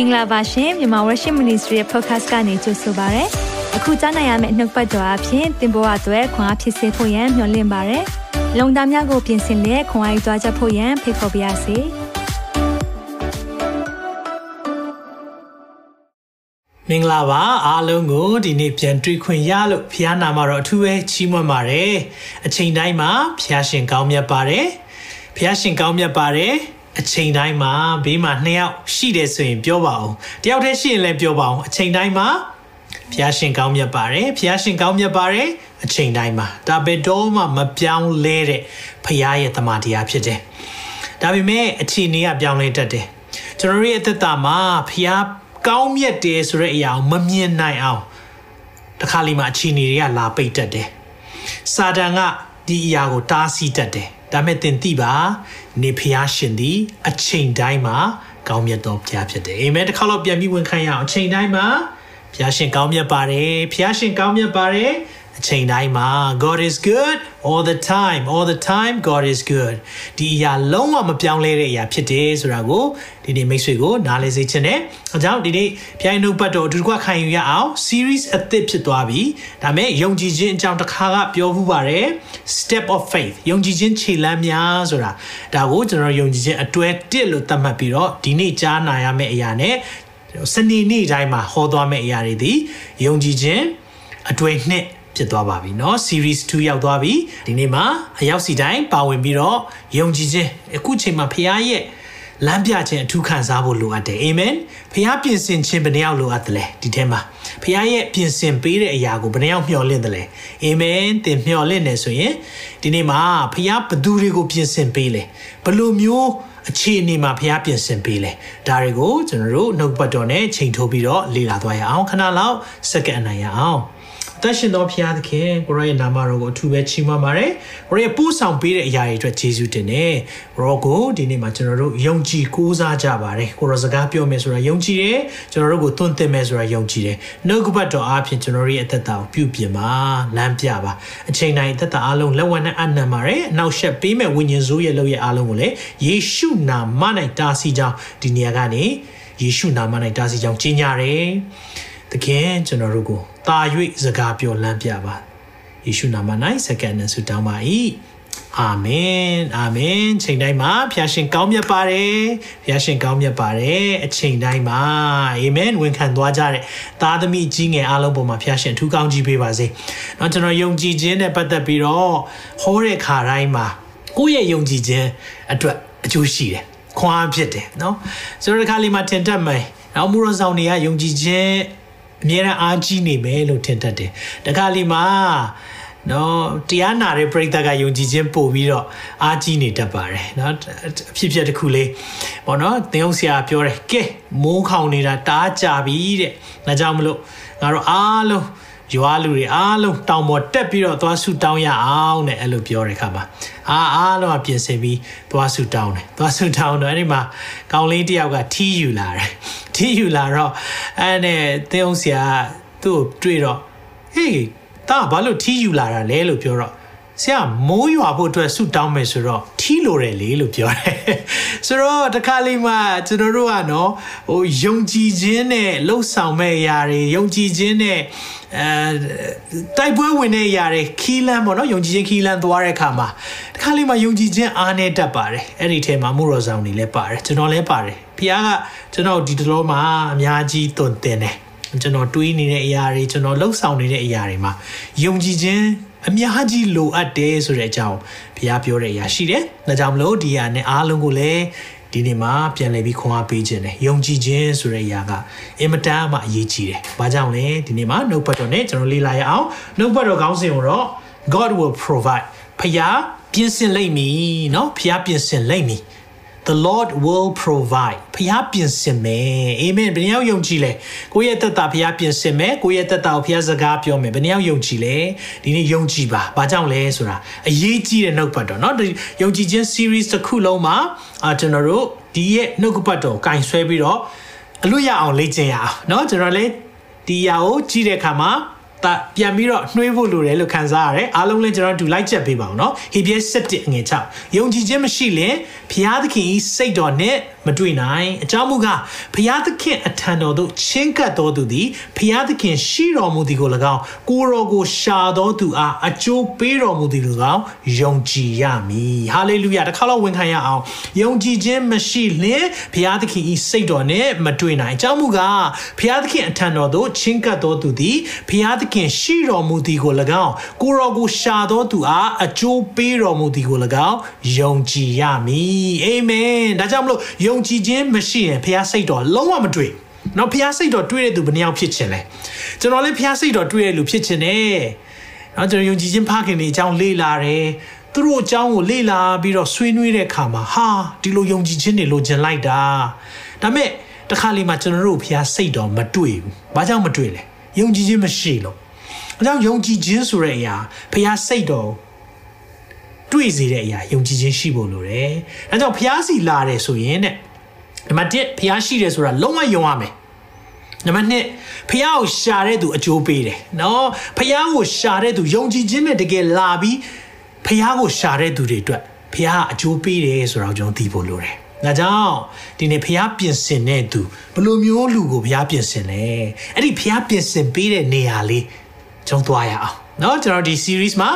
င်္ဂလာပါရှင်မြန်မာ Worship Ministry ရဲ့ podcast ကနေကြိုဆိုပါရစေ။အခုကြားနိုင်ရမယ့်နှုတ်ပတ်တော်အဖြစ်သင်ပေါ်အပ်ွယ်ခွန်အားဖြစ်စေဖို့ယံမျှဝင့်ပါရစေ။လုံတာများကိုပြင်ဆင်လက်ခွန်အားယူကြားချက်ဖို့ယံဖိတ်ခေါ်ပါရစေ။မင်္ဂလာပါအားလုံးကိုဒီနေ့ပြန်တွေ့ခွင့်ရလို့ဖခင်နာမှာတော့အထူးပဲချီးမွမ်းပါတယ်အချိန်တိုင်းမှာဖခင်ရှင်ကောင်းမြတ်ပါတယ်ဖခင်ရှင်ကောင်းမြတ်ပါတယ် အချိန်တိုင်းမှာဘေးမှာနှစ်ယောက်ရှိတယ်ဆိုရင်ပြောပါအောင်တယောက်တည်းရှိရင်လည်းပြောပါအောင်အချိန်တိုင်းမှာဖျားရှင်ကောင်းမြတ်ပါတယ်ဖျားရှင်ကောင်းမြတ်ပါတယ်အချိန်တိုင်းမှာဒါဘယ်တော့မှမပြောင်းလဲတဲ့ဖျားရဲ့တမန်တရားဖြစ်တယ်ဒါပေမဲ့အချိန်ကြီးကပြောင်းလဲတတ်တယ်ကျွန်တော်ရဲ့အသက်တာမှာဖျားကောင်းမြတ်တယ်ဆိုတဲ့အရာကိုမမြင်နိုင်အောင်တခါလေမှအချိန်ကြီးတွေကလာပိတ်တတ်တယ်စာတန်ကဒီအရာကိုတားဆီးတတ်တယ် ဒါမဲ့သင်သိပါနေဖျားရှင်သည် အချိန်တိုင်းမှာကောင်းမြတ်တော်ဘုရားဖြစ်တယ်အာမင်တစ်ခါတော့ပြန်ပြီးဝန်ခံရအောင်အချိန်တိုင်းမှာဘုရားရှင်ကောင်းမြတ်ပါတယ်ဘုရားရှင်ကောင်းမြတ်ပါတယ် အချိန်တိုင်းမှာ God is good all the time all the time God is good ဒီအရာလုံးဝမပြောင်းလဲတဲ့အရာဖြစ်တယ်ဆိုတာကိုဒီနေ့မိတ်ဆွေကိုနားလည်စေချင်တယ်အကြောင်းဒီနေ့ဖျိုင်းနှုတ်ပတ်တော်အတူတကွခံယူရအောင် series အသစ်ဖြစ်သွားပြီဒါမဲ့ယုံကြည်ခြင်းအကြောင်းတစ်ခါကပြောမှုပါတယ် step of faith ယုံကြည်ခြင်းခြေလှမ်းများဆိုတာဒါကိုကျွန်တော်ယုံကြည်ခြင်းအတွဲတစ်လို့သတ်မှတ်ပြီးတော့ဒီနေ့ကြားနာရမယ့်အရာနဲ့စနေနေ့တိုင်းမှာဟောသွားမယ့်အရာတွေဒီယုံကြည်ခြင်းအတွဲနှစ် ဖြစ်သွားပါပြီเนาะ series 2ရောက်သွားပြီဒီနေ့မှာအရောက်စီတိုင်းပါဝင်ပြီးတော့ယုံကြည်ခြင်းအခုချိန်မှာဖခင်ရဲ့လမ်းပြခြင်းအထူးခံစားဖို့လိုအပ်တယ်အာမင်ဖခင်ပြင်ဆင်ခြင်းဘယ်နှယောက်လိုအပ်တယ်လဲဒီထဲမှာဖခင်ရဲ့ပြင်ဆင်ပေးတဲ့အရာကိုဘယ်နှယောက်မျှော်လင့်တယ်လဲအာမင်သင်မျှော်လင့်နေဆိုရင်ဒီနေ့မှာဖခင်ဘသူတွေကိုပြင်ဆင်ပေးလဲဘလို့မျိုးအခြေအနေမှာဖျားပြင်ဆင်ပေးလဲဒါတွေကိုကျွန်တော်တို့နှုတ်ပတ်တော်နဲ့ချိန်ထိုးပြီးတော့လေ့လာသွားရအောင်ခဏလောက်စက္ကန့်အနိုင်ရအောင် အသက်ရှင်သောဖခင်သခင်ကိုရောရဲ့နာမတော်ကိုအထူးပဲချီးမွမ်းပါတယ်ကိုရောရဲ့ပို့ဆောင်ပေးတဲ့အရာတွေအတွက်ယေရှုတင်တယ်ကိုရောကိုဒီနေ့မှာကျွန်တော်တို့ယုံကြည်ကိုးစားကြပါတယ်ကိုရောစကားပြောမယ်ဆိုတာယုံကြည်တယ်ကျွန်တော်တို့ကိုသွန်သင်မယ်ဆိုတာယုံကြည်တယ်နှုတ်ကပတ်တော်အားဖြင့်ကျွန်တော်ရဲ့အသက်တာကိုပြုပြင်ပါလမ်းပြပါအချိန်တိုင်းအသက်တာအလုံးလက်ဝဲနဲ့အနံပါတယ်အနောက်ရှက်ပေးမဲ့ဝိညာဉ်စိုးရဲ့လုပ်ရဲ့အားလုံးကိုလည်းယေရှုနာမ၌တားဆီးကြောင်းဒီနေရာကနေယေရှုနာမ၌တားဆီးကြောင်းကြီးညာတယ် သခင်ကျွန်တော်တို့ကိုတာ၍စကားပြောလမ်းပြပါယေရှုနာမ၌စကန်နဲ့ဆုတောင်းပါ၏အာမင်အာမင်ချိန်တိုင်းမှာဖျာရှင်ကောင်းမြတ်ပါတယ်ဖျာရှင်ကောင်းမြတ်ပါတယ်အချိန်တိုင်းမှာအာမင်ဝန်ခံသွားကြတဲ့သားသမီးကြီးငယ်အားလုံးပေါ်မှာဖျာရှင်ထူးကောင်းကြီးပေးပါစေ။တော့ကျွန်တော်ယုံကြည်ခြင်းနဲ့ပတ်သက်ပြီးတော့ဟောတဲ့ခါတိုင်းမှာကိုယ့်ရဲ့ယုံကြည်ခြင်းအတွက်အကျိုးရှိတယ်။ခွန်အားဖြစ်တယ်နော်။ဆိုတော့ဒီခါလေးမှာထင်တတ်မယ်။နောက်မူရဆောင်တွေကယုံကြည်ခြင်း အမြဲတမ်းအားကြီးနေမယ်လို့ထင်တတ်တယ်။တခါလီမှာနော်တရားနာတဲ့ပြိဿကယုံကြည်ခြင်းပို့ပြီးတော့အားကြီးနေတတ်ပါတယ်နော်အဖြစ်ဖြစ်တစ်ခုလေးပေါ့နော်သင်ဟုတ်ဆရာပြောတယ်ကဲမိုးခေါင်နေတာတားကြပြီတဲ့ဒါကြောင့်မလို့ငါတို့အားလုံး ရွာလူတွေအားလုံးတောင်ပေါ်တက်ပြီးတော့သွားဆူတောင်းရအောင်တဲ့အဲ့လိုပြောတဲ့ခါမှာအားအားလုံးပြင်ဆင်ပြီးသွားဆူတောင်းတယ်သွားဆူတောင်းတော့အဲ့ဒီမှာကောင်းလေးတယောက်ကထီးယူလာတယ်ထီးယူလာတော့အဲ့နဲ့သင်းအောင်ဆရာသူ့ကိုတွေ့တော့ဟေးတာဘာလို့ထီးယူလာတာလဲလို့ပြောတော့ ဆရာမိုးရွာဖို့အတွက်ဆုတောင်းမယ်ဆိုတော့ထီးလိုတယ်လေလို့ပြောတယ်ဆိုတော့တခါလေးမှကျွန်တော်တို့ကနော်ဟိုယုံကြည်ခြင်းနဲ့လှုပ်ဆောင်မဲ့အရာတွေယုံကြည်ခြင်းနဲ့အဲတိုက်ပွဲဝင်တဲ့အရာတွေခီးလန်းပေါ့နော်ယုံကြည်ခြင်းခီးလန်းသွားတဲ့အခါမှာတခါလေးမှယုံကြည်ခြင်းအားနဲ့တတ်ပါတယ်အဲ့ဒီထဲမှာမှုတော်ဆောင်တွေလည်းပါတယ်ကျွန်တော်လည်းပါတယ်ဖခင်ကကျွန်တော်ဒီတလောမှာအများကြီးတွင်တင်တယ်ကျွန်တော်တွေးနေတဲ့အရာတွေကျွန်တော်လှုပ်ဆောင်နေတဲ့အရာတွေမှာယုံကြည်ခြင်း အများကြီးလိုအပ်တယ်ဆိုတဲ့အကြောင်းဘုရားပြောတဲ့အရာရှိတယ်။ဒါကြောင့်မလို့ဒီဟာနဲ့အားလုံးကိုလည်းဒီနေ့မှာပြန်လည်ပြီးခွန်အားပေးခြင်းတယ်။ယုံကြည်ခြင်းဆိုတဲ့အရာကအင်မတန်မှအရေးကြီးတယ်။ဘာကြောင့်လဲဒီနေ့မှာနှုတ်ပတ်တော်နဲ့ကျွန်တော်လေ့လာရအောင်။နှုတ်ပတ်တော်ခေါင်းစဉ်ကိုတော့ God will provide ဖခင်ပြင်ဆင်လိမ့်မည်เนาะဖခင်ပြင်ဆင်လိမ့်မည်။ the lord will provide ဖျားပြင်ဆင်မယ်အာမင်ဘယ်နှယောက်ယုံကြည်လဲကိုယ့်ရဲ့သက်တာဖျားပြင်ဆင်မယ်ကိုယ့်ရဲ့သက်တာကိုဖျားစကားပြောမယ်ဘယ်နှယောက်ယုံကြည်လဲဒီနေ့ယုံကြည်ပါဘာကြောင့်လဲဆိုတာအရေးကြီးတဲ့နှုတ်ပတ်တော်เนาะယုံကြည်ခြင်း series တစ်ခုလုံးမှာအာကျွန်တော်တို့ဒီရဲ့နှုတ်ပတ်တော်ကင်ဆွဲပြီးတော့အလွတ်ရအောင်လေ့ကျင့်ရအောင်เนาะကျွန်တော်လည်းဒီຢာကိုကြည့်တဲ့အခါမှာတာ ပြန်ပြီးတော့နှွေးဖို့လိုတယ်လို့ခံစားရတယ်အားလုံးလည်းကျွန်တော်တို့လိုက်ချက်ပေးပါအောင်နော်ဟေပြဲ7အငယ်6ယုံကြည်ခြင်းမရှိရင်ဖျားသခင်ဤစိတ်တော်နဲ့မတွေ့နိုင်အကြောင်းမူကားဖျားသခင်အထံတော်သို့ချင်းကပ်တော်သူသည်ဖျားသခင်ရှိတော်မူသည်ကို၎င်းကိုရောကိုရှာတော်သူအားအကျိုးပေးတော်မူသည်ကို၎င်းယုံကြည်ရမည်ဟာလေလုယာတစ်ခါတော့ဝန်ခံရအောင်ယုံကြည်ခြင်းမရှိလျင်ဖျားသခင်ဤစိတ်တော်နဲ့မတွေ့နိုင်အကြောင်းမူကားဖျားသခင်အထံတော်သို့ချင်းကပ်တော်သူသည်ဖျားသခင်ရှိတော်မူသည်ကို၎င်းကိုရောကိုရှာတော်သူအားအကျိုးပေးတော်မူသည်ကို၎င်းယုံကြည်ရမည်အာမင်ဒါကြောင့်မလို့ယုံကြည်ခြင်းမရှိရင်ဖျားစိတ်တော်လုံးဝမတွေ့နော်ဖျားစိတ်တော်တွေ့တဲ့သူဘယ်နှယောက်ဖြစ်ချင်လဲကျွန်တော်လည်းဖျားစိတ်တော်တွေ့တဲ့လူဖြစ်ချင်တယ်နော်ကျွန်တော်ယုံကြည်ခြင်းဖခင်တွေအကြောင်းလေ့လာတယ်သူတို့အကြောင်းကိုလေ့လာပြီးတော့ဆွေးနွေးတဲ့အခါမှာဟာဒီလိုယုံကြည်ခြင်းတွေလိုချင်လိုက်တာဒါမဲ့တခါလေမှကျွန်တော်တို့ဖျားစိတ်တော်မတွေ့ဘူးဘာကြောင့်မတွေ့လဲယုံကြည်ခြင်းမရှိလို့အဲကြောင့်ယုံကြည်ခြင်းဆိုတဲ့အရာဖျားစိတ်တော်တွေ့စေတဲ့အရာယုံကြည်ခြင်းရှိဖို့လိုတယ်။အဲကြောင့်ဖျားစီလာတယ်ဆိုရင်တဲ့ နံပါတ်1ဖျားရှိတယ်ဆိုတာလုံးဝယုံရမယ်။နံပါတ်2ဖျားကိုရှာတဲ့သူအကျိုးပေးတယ်။နော်ဖျားကိုရှာတဲ့သူယုံကြည်ခြင်းနဲ့တကယ်လာပြီးဖျားကိုရှာတဲ့သူတွေအတွက်ဖျားအကျိုးပေးတယ်ဆိုတာကိုကျွန်တော်သိဖို့လိုတယ်။ဒါကြောင့်ဒီနေ့ဖျားပြင်ဆင်တဲ့သူဘယ်လိုမျိုးလူကိုဖျားပြင်ဆင်လဲ။အဲ့ဒီဖျားပြင်ဆင်ပေးတဲ့နေရာလေးကျွန်တော်သွားရအောင်။နော်ကျွန်တော်ဒီ series မှာ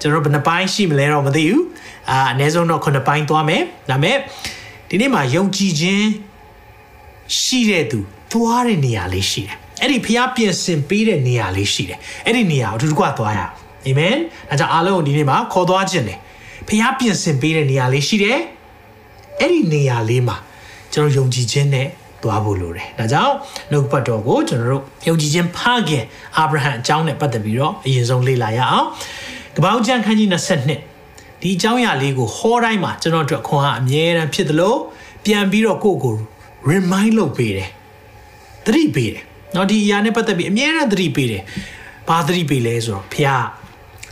ကျွန်တော်ဘယ်နှပိုင်းရှိမလဲတော့မသိဘူးအာအနည်းဆုံးတော့9ပိုင်းသွားမယ်ဒါပေမဲ့ ဒီနေ့မှာယုံကြည်ခြင်းရှိတဲ့သူသွားတဲ့နေရာလေးရှိတယ်အဲ့ဒီဖျားပြင်ဆင်ပေးတဲ့နေရာလေးရှိတယ်အဲ့ဒီနေရာကိုအတူတကွသွားရအောင်အာမင်ဒါကြောင့်အားလုံးဒီနေ့မှာခေါ်သွားခြင်းတယ်ဖျားပြင်ဆင်ပေးတဲ့နေရာလေးရှိတယ်အဲ့ဒီနေရာလေးမှာကျွန်တော်ယုံကြည်ခြင်းနဲ့သွားဖို့လိုတယ်။ဒါကြောင့်နှုတ်ပတ်တော်ကိုကျွန်တော်တို့ယုံကြည်ခြင်းဖခင်အာဗြဟံအကြောင်းနဲ့ပတ်သက်ပြီးတော့အရင်ဆုံးလေ့လာရအောင်။ကပောက်ကျမ်းခန်းကြီး22 ဒီအကြောင်းအရာလေးကိုဟောတိုင်းမှာကျွန်တော်တို့ခွန်အားအမြဲတမ်းဖြစ်သလိုပြန်ပြီးတော့ကိုယ့်ကို remind လုပ်ပေးတယ်။သတိပေးတယ်။เนาะဒီအရာနဲ့ပတ်သက်ပြီးအမြဲတမ်းသတိပေးတယ်။ဘာသတိပေးလဲဆိုတော့ဖခင်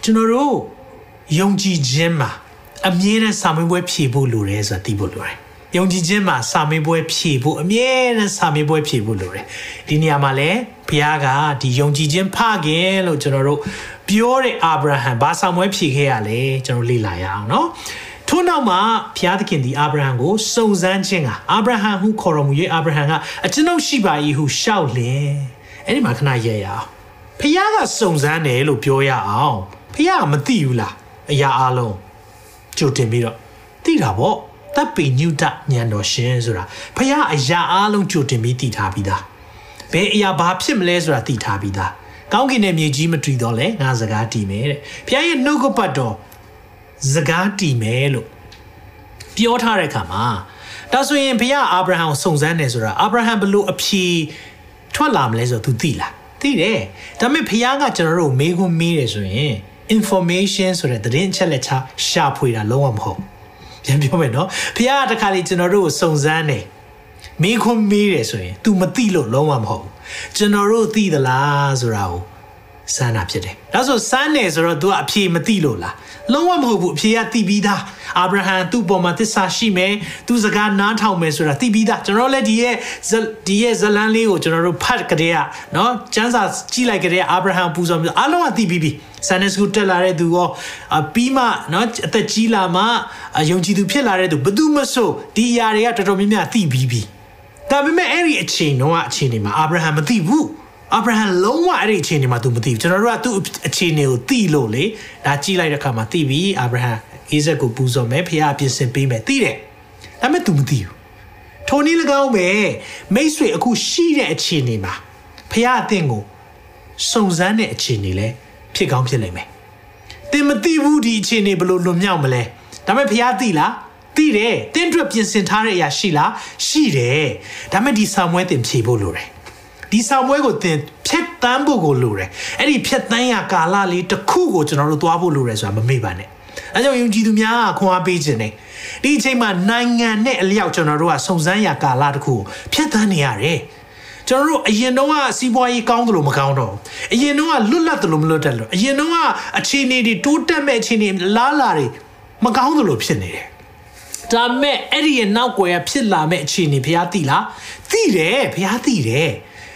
ကျွန်တော်တို့ယုံကြည်ခြင်းမှာအမြဲတမ်းစာမေးပွဲဖြေဖို့လိုတယ်ဆိုတာသိဖို့လိုတယ် ယုံကြည်ခြင်းမှာစာမေးပွဲဖြေဖို့အမြဲတမ်းစာမေးပွဲဖြေဖို့လိုတယ်ဒီနေရာမှာလည်းဘုရားကဒီယုံကြည်ခြင်းဖခင်လို့ကျွန်တော်တို့ပြောတဲ့အာဗြဟံဘာစာမွဲဖြေခဲ့ရလဲကျွန်တော်လေ့လာရအောင်နော်ထို့နောက်မှာဘုရားသခင်ဒီအာဗြဟံကိုစုံစမ်းခြင်းကအာဗြဟံဟုခေါ်တော်မူ၍အာဗြဟံကအကျွန်ုပ်ရှိပါ၏ဟုရှောက်လင်အဲ့ဒီမှာခဏရရအောင်ဘုရားကစုံစမ်းတယ်လို့ပြောရအောင်ဘုရားကမသိဘူးလားအရာအလုံးကြိုတင်ပြီးတော့သိတာပေါ့ တပ်ပေညုတညံတော်ရှင်ဆိုတာဖះအရာအားလုံးကြိုတင်ပြီးတည်ထားပြီးသားဘယ်အရာဘာဖြစ်မလဲဆိုတာတည်ထားပြီးသားကောင်းကင်နဲ့မြေကြီးမတည်တော့လဲငါစကားတည်မယ်တဲ့ဖះရဲ့နှုတ်ကပတ်တော်စကားတည်မယ်လို့ပြောထားတဲ့အခါမှာဒါဆိုရင်ဖះအာဗြဟံကိုစုံစမ်းတယ်ဆိုတာအာဗြဟံဘလို့အဖြေထွက်လာမလဲဆိုတော့ तू သိလားသိတယ်ဒါပေမဲ့ဖះကကျွန်တော်တို့မေးခွန်းမေးတယ်ဆိုရင် information ဆိုတဲ့သတင်းအချက်လက်ချရှာဖွေတာလုံးဝမဟုတ် ပြန်ပြောမယ်နော်ဖះကတခါလေကျွန်တော်တို့ကိုစုံစမ်းတယ်မင်းခွန်းမေးတယ်ဆိုရင် तू မသိလို့လုံးဝမဟုတ်ကျွန်တော်တို့သိသလားဆိုတာကို စမ်းတာဖြစ်တယ်ဒါဆိုစမ်းတယ်ဆိုတော့ तू ကအဖြေမသိလို့လားလုံးဝမဟုတ်ဘူးအဖြေကသိပြီးသားအာဗြဟံသူ့ပေါ်မှာသစ္စာရှိမယ်သူစကားနားထောင်မယ်ဆိုတာသိပြီးသားကျွန်တော်လည်းဒီရဲ့ဒီရဲ့ဇလန်းလေးကိုကျွန်တော်တို့ဖတ်ကြတဲ့ကနော်စံစာကြည့်လိုက်ကြတဲ့အာဗြဟံပူဇော်ပြီးအားလုံးကသိပြီးပြီဆန်နစ်စကူတက်လာတဲ့သူရောပြီးမှနော်အသက်ကြီးလာမှယုံကြည်သူဖြစ်လာတဲ့သူဘယ်သူမဆိုဒီအရာတွေကတော်တော်များများသိပြီးပြီဒါပေမဲ့အဲ့ဒီအချိန်တော့အချိန်တွေမှာအာဗြဟံမသိဘူး အာဗြဟံလုံးဝအဲ့ဒီအခြေအနေမှာ तू မသိဘူးကျွန်တော်တို့ကသူ့အခြေအနေကိုသိလို့လေဒါကြည့်လိုက်တဲ့အခါမှာသိပြီအာဗြဟံအိဇက်ကိုပူဇော်မယ်ဖခင်ပြင်ဆင်ပေးမယ်သိတယ်ဒါပေမဲ့ तू မသိဘူးထိုနည်း၎င်းပဲမိတ်ဆွေအခုရှိတဲ့အခြေအနေမှာဖခင်အသင်ကိုစုံစမ်းတဲ့အခြေအနေလဲဖြစ်ကောင်းဖြစ်လိမ့်မယ်တင်မသိဘူးဒီအခြေအနေဘယ်လိုလွန်မြောက်မလဲဒါပေမဲ့ဖခင်သိလားသိတယ်တင်းအတွက်ပြင်ဆင်ထားတဲ့အရာရှိလားရှိတယ်ဒါပေမဲ့ဒီဆာမွဲတင်ဖြေဖို့လိုတယ် ဒီဆောင်ပွဲကိုသင်ဖြတ်တန်းဖို့ကိုလိုတယ်အဲ့ဒီဖြတ်တန်းရကာလလေးတစ်ခုကိုကျွန်တော်တို့သွားဖို့လိုတယ်ဆိုတာမမေ့ပါနဲ့အဲကြောင့်ယုံကြည်သူများကခွန်အားပေးခြင်းနဲ့ဒီအချိန်မှာနိုင်ငံနဲ့အလျောက်ကျွန်တော်တို့ကစုံစမ်းရကာလတစ်ခုကိုဖြတ်တန်းနေရတယ်ကျွန်တော်တို့အရင်တော့ကစီးပွားရေးကောင်းတယ်လို့မကောင်းတော့အရင်တော့ကလွတ်လပ်တယ်လို့မလွတ်တယ်လို့အရင်တော့ကအခြေအနေတွေတိုးတက်မဲ့အခြေအနေလားလာတွေမကောင်းတယ်လို့ဖြစ်နေတယ်ဒါမဲ့အဲ့ဒီရဲ့နောက်ွယ်ဖြစ်လာမဲ့အခြေအနေဘုရားသိလားသိတယ်ဘုရားသိတယ်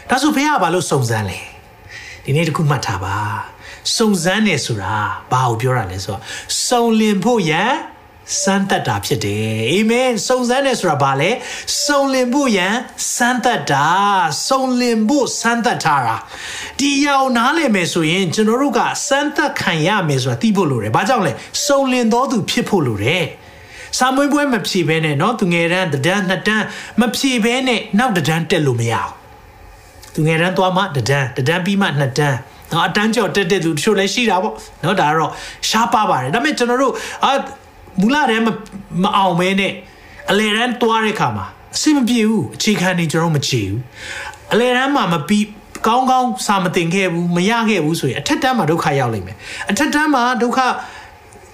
ဒါဆိုဘုရားကဘာလို့စုံစမ်းလဲဒီနေ့တခုမှတ်ထားပါစုံစမ်းနေဆိုတာဘာကိုပြောတာလဲဆိုတော့စုံလင်ဖို့ရန် စမ်းသက်တာဖြစ်တယ်အာမင်စုံစမ်းတယ်ဆိုတာဘာလဲစုံလင်ဖို့ရန်စမ်းသက်တာစုံလင်ဖို့စမ်းသက်ထားတာဒီရောက်နားလည်မယ်ဆိုရင်ကျွန်တော်တို့ကစမ်းသက်ခံရမယ်ဆိုတာသိဖို့လိုတယ်ဘာကြောင့်လဲစုံလင်တော်သူဖြစ်ဖို့လိုတယ်စာမွေးပွဲမဖြေဘဲနဲ့เนาะသူငယ်တန်းတဒန်းနှစ်တန်းမဖြေဘဲနဲ့နောက်တဒန်းတက်လို့မရအော င်သူငယ်တန်းသွားမှတဒန်းတဒန်းပြီးမှနှစ်တန်းနော်အတန်းကျော်တက်တဲ့သူတချို့လည်းရှိတာပေါ့နော်ဒါကတော့ရှားပါပါတယ်ဒါပေမဲ့ကျွန်တော်တို့အာမူလတည်းမအောင်မဲနဲ့အလေတန်းသွားတဲ့ခါမှာအဆင်မပြေဘူးအခြေခံနေကျွန်တော်မကြည့်ဘူးအလေတန်းမှာမပြီးကောင်းကောင်းစာမတင်ခဲ့ဘူးမရခဲ့ဘူးဆိုရင်အထက်တန်းမှာဒုက္ခရောက်လိမ့်မယ်အထက်တန်းမှာဒုက္ခ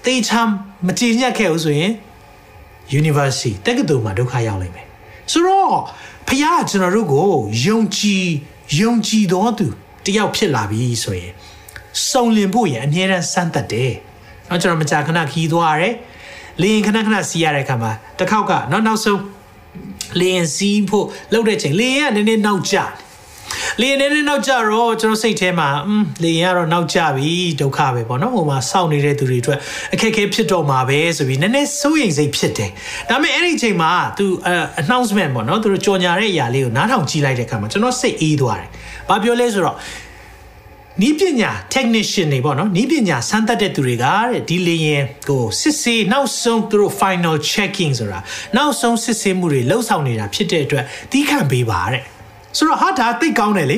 တေချမ်းမကြည်ညက်ခဲ့ဘူးဆိုရင် university တက္ကသိုလ်မှာဒုက္ခရောက်လိမ့်မယ်ဆိုတော့ဖခင်ကကျွန်တော်တို့ကိုယုံကြည် ယုံကြည်တော်သူတယောက်ဖြစ်လာပြီဆိုရင်စုံလင်ဖို့ရအမြဲတမ်းစမ်းသပ်တယ်။နောက်ကျွန်တော်မကြာခဏခီးသွားရတယ်။လေရင်ခဏခဏစီးရတဲ့အခါမှာတစ်ခေါက်ကနောက်နောက်ဆုံးလေရင်စီးဖို့လှုပ်တဲ့ချိန်လေရင်ကနည်းနည်းနောက်ကျတယ်။ လေရင်နည်းနည်းနောက်ကျတော့ကျွန်တော်စိတ်ထဲမှာอืมလေရင်ကတော့နောက်ကျပြီဒုက္ခပဲပေါ့နော်။ဟိုမှာစောင့်နေတဲ့သူတွေအတွက်အခက်အခဲဖြစ်တော့မှာပဲဆိုပြီးနည်းနည်းစိုးရိမ်စိတ်ဖြစ်တယ်။ဒါပေမဲ့အဲ့ဒီချိန်မှာသူ announcement ပေါ့နော်သူတို့ကြော်ညာတဲ့အရာလေးကိုနားထောင်ကြည့်လိုက်တဲ့အခါမှာကျွန်တော်စိတ်အေးသွားတယ်။ဘာပြောလဲဆိုတော့နီးပညာ technician တွေပေါ့နော်နီးပညာစမ်းသပ်တဲ့သူတွေကတဲ့ဒီလေရင်ကိုစစ်ဆေးနောက်ဆုံးသူတို့ final checking ဆိုတာနောက်ဆုံးစစ်ဆေးမှုတွေလှုပ်ဆောင်နေတာဖြစ်တဲ့အတွက်တီးခန့်ပေးပါတဲ့ ဆိုတော့ဟာဒါသိကောင်းတယ်လေ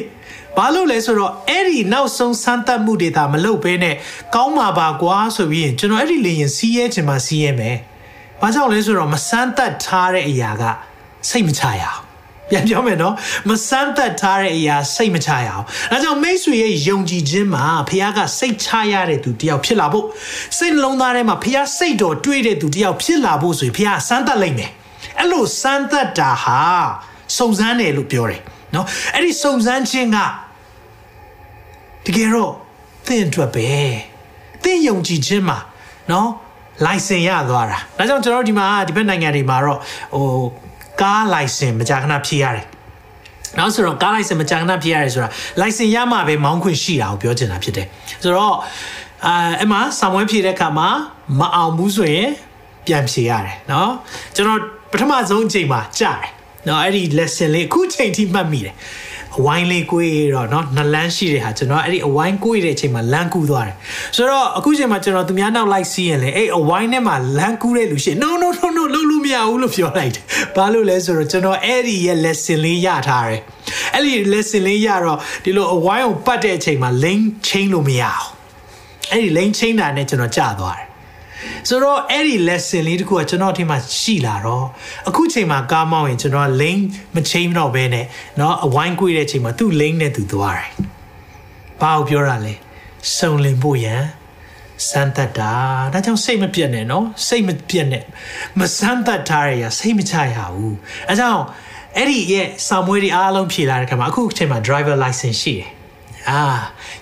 ဘာလို့လဲဆိုတော့အဲ့ဒီနောက်ဆုံးစမ်းသပ်မှုတွေဒါမလုပ်ဘဲနဲ့ကောင်းမှာပါကွာဆိုပြီးရင်ကျွန်တော်အဲ့ဒီလေရင်စီးရဲချင်မှစီးရဲမယ်။ဘာကြောင့်လဲဆိုတော့မစမ်းသပ်ထားတဲ့အရာကစိတ်မချရအောင်ပြန်ပြောမယ်နော်မစမ်းသက်ထားတဲ့အရာစိတ်မချရအောင်ဒါကြောင့်မိတ်ဆွေရဲ့ယုံကြည်ခြင်းမှာဖခင်ကစိတ်ချရတဲ့သူတယောက်ဖြစ်လာဖို့စိတ်နှလုံးသားထဲမှာဖခင်စိတ်တော်တွေးတဲ့သူတယောက်ဖြစ်လာဖို့ဆိုရင်ဖခင်စမ်းသပ်လိုက်မယ်အဲ့လိုစမ်းသပ်တာဟာစုံစမ်းတယ်လို့ပြောတယ် နော်အဲ့ဒီစုံစမ်းခြင်းကတကယ်တော့သင်အတွက်ပဲသင်ယုံကြည်ခြင်းမှာနော် license ရသွားတာဒါကြောင့်ကျွန်တော်တို့ဒီမှာဒီဘက်နိုင်ငံတွေမှာတော့ဟိုကား license မကြာခဏဖြည့်ရတယ်နောက်ဆိုတော့ကား license မကြာခဏဖြည့်ရတယ်ဆိုတာ license ရမှပဲမောင်းခွင့်ရှိတာကိုပြောချင်တာဖြစ်တယ်ဆိုတော့အဲအမှဆောင်ဝဲဖြည့်တဲ့အခါမှာမအောင်ဘူးဆိုရင်ပြန်ဖြည့်ရတယ်နော်ကျွန်တော်ပထမဆုံးအချိန်မှာကြားတယ် เนาะအဲ့ဒီ lesson လေးအခုချိန်ထိမှတ်မိတယ်အဝိုင်းလေးကိုွေးတော့เนาะနလန်းရှိတဲ့ဟာကျွန်တော်အဲ့ဒီအဝိုင်းကိုွေးတဲ့အချိန်မှာလမ်းကူးသွားတယ်ဆိုတော့အခုချိန်မှာကျွန်တော်သူများနောက်လိုက်စီးရင်လေအဲ့အဝိုင်းထဲမှာလမ်းကူးတဲ့လူရှိ no no no no လုံးလို့မရဘူးလို့ပြောလိုက်တယ်ဘာလို့လဲဆိုတော့ကျွန်တော်အဲ့ဒီရဲ့ lesson လေးရထားတယ်အဲ့ဒီ lesson လေးရတော့ဒီလိုအဝိုင်းကိုပတ်တဲ့အချိန်မှာ lane change လို့မရအောင်အဲ့ဒီ lane change တာနဲ့ကျွန်တော်ကြာသွားတယ် ဆိုတော့အဲ့ဒီ lesson လေးတခုကကျွန်တော်အထင်မှာရှိလာတော့အခုချိန်မှာကားမောင်းရင်ကျွန်တော် lane မ change တော့ဘဲနဲ့เนาะအဝိုင်းကွေးတဲ့အချိန်မှာသူ့ lane နဲ့သူသွားတယ်။ဘာကိုပြောတာလဲ။စုံလင်ဖို့ရန်စမ်းသတ်တာဒါကြောင့်စိတ်မပြတ်နဲ့เนาะစိတ်မပြတ်နဲ့မစမ်းသတ်ထားရရစိတ်မချရဘူးအဲကြောင့်အဲ့ဒီရဲ့စာမွေးတွေအားလုံးဖြေလာတဲ့ခါမှာအခုချိန်မှာ driver license ရှိတယ် အာ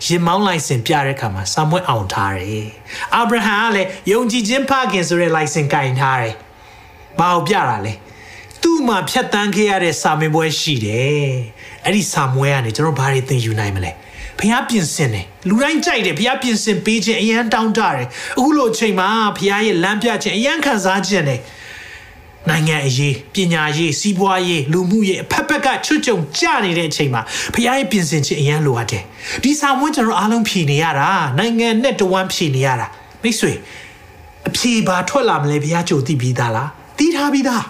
ရင်မောင်းလိုက်စင်ပြတဲ့ခါမှာစာမွေးအောင်ထားတယ်အာဗြဟံကလည်းယုံကြည်ခြင်းဖခင်ဆိုတဲ့ license ကင်ထားတယ်ဘာကိုပြတာလဲသူ့မှာဖြတ်တန်းခဲ့ရတဲ့စာမင်းပွဲရှိတယ်အဲ့ဒီစာမွေးကနေကျွန်တော်ဘာတွေသင်ယူနိုင်မလဲဖះပြင်ဆင်တယ်လူတိုင်းကြိုက်တယ်ဖះပြင်ဆင်ပေးခြင်းအရန်တောင်းတတယ်အခုလိုအချိန်မှာဖះရဲ့လမ်းပြခြင်းအရန်ခံစားခြင်းတယ် နိုင်ငံအရေးပညာရေးစီးပွားရေးလူမှုရေးအဖက်ဖက်ကချွတ်ကြုံကြနေတဲ့အချိန်မှာဖခင်ရဲ့ပြင်ဆင်ခြင်းအရန်လိုအပ်တယ်ဒီစာမွေးကျွန်တော်အားလုံးဖြေနေရတာနိုင်ငံနဲ့တဝမ်းဖြေနေရတာမိတ်ဆွေအဖြေပါထွက်လာမလဲဖခင်ကြိုသိပြီးသားလားသိထားပြီးသား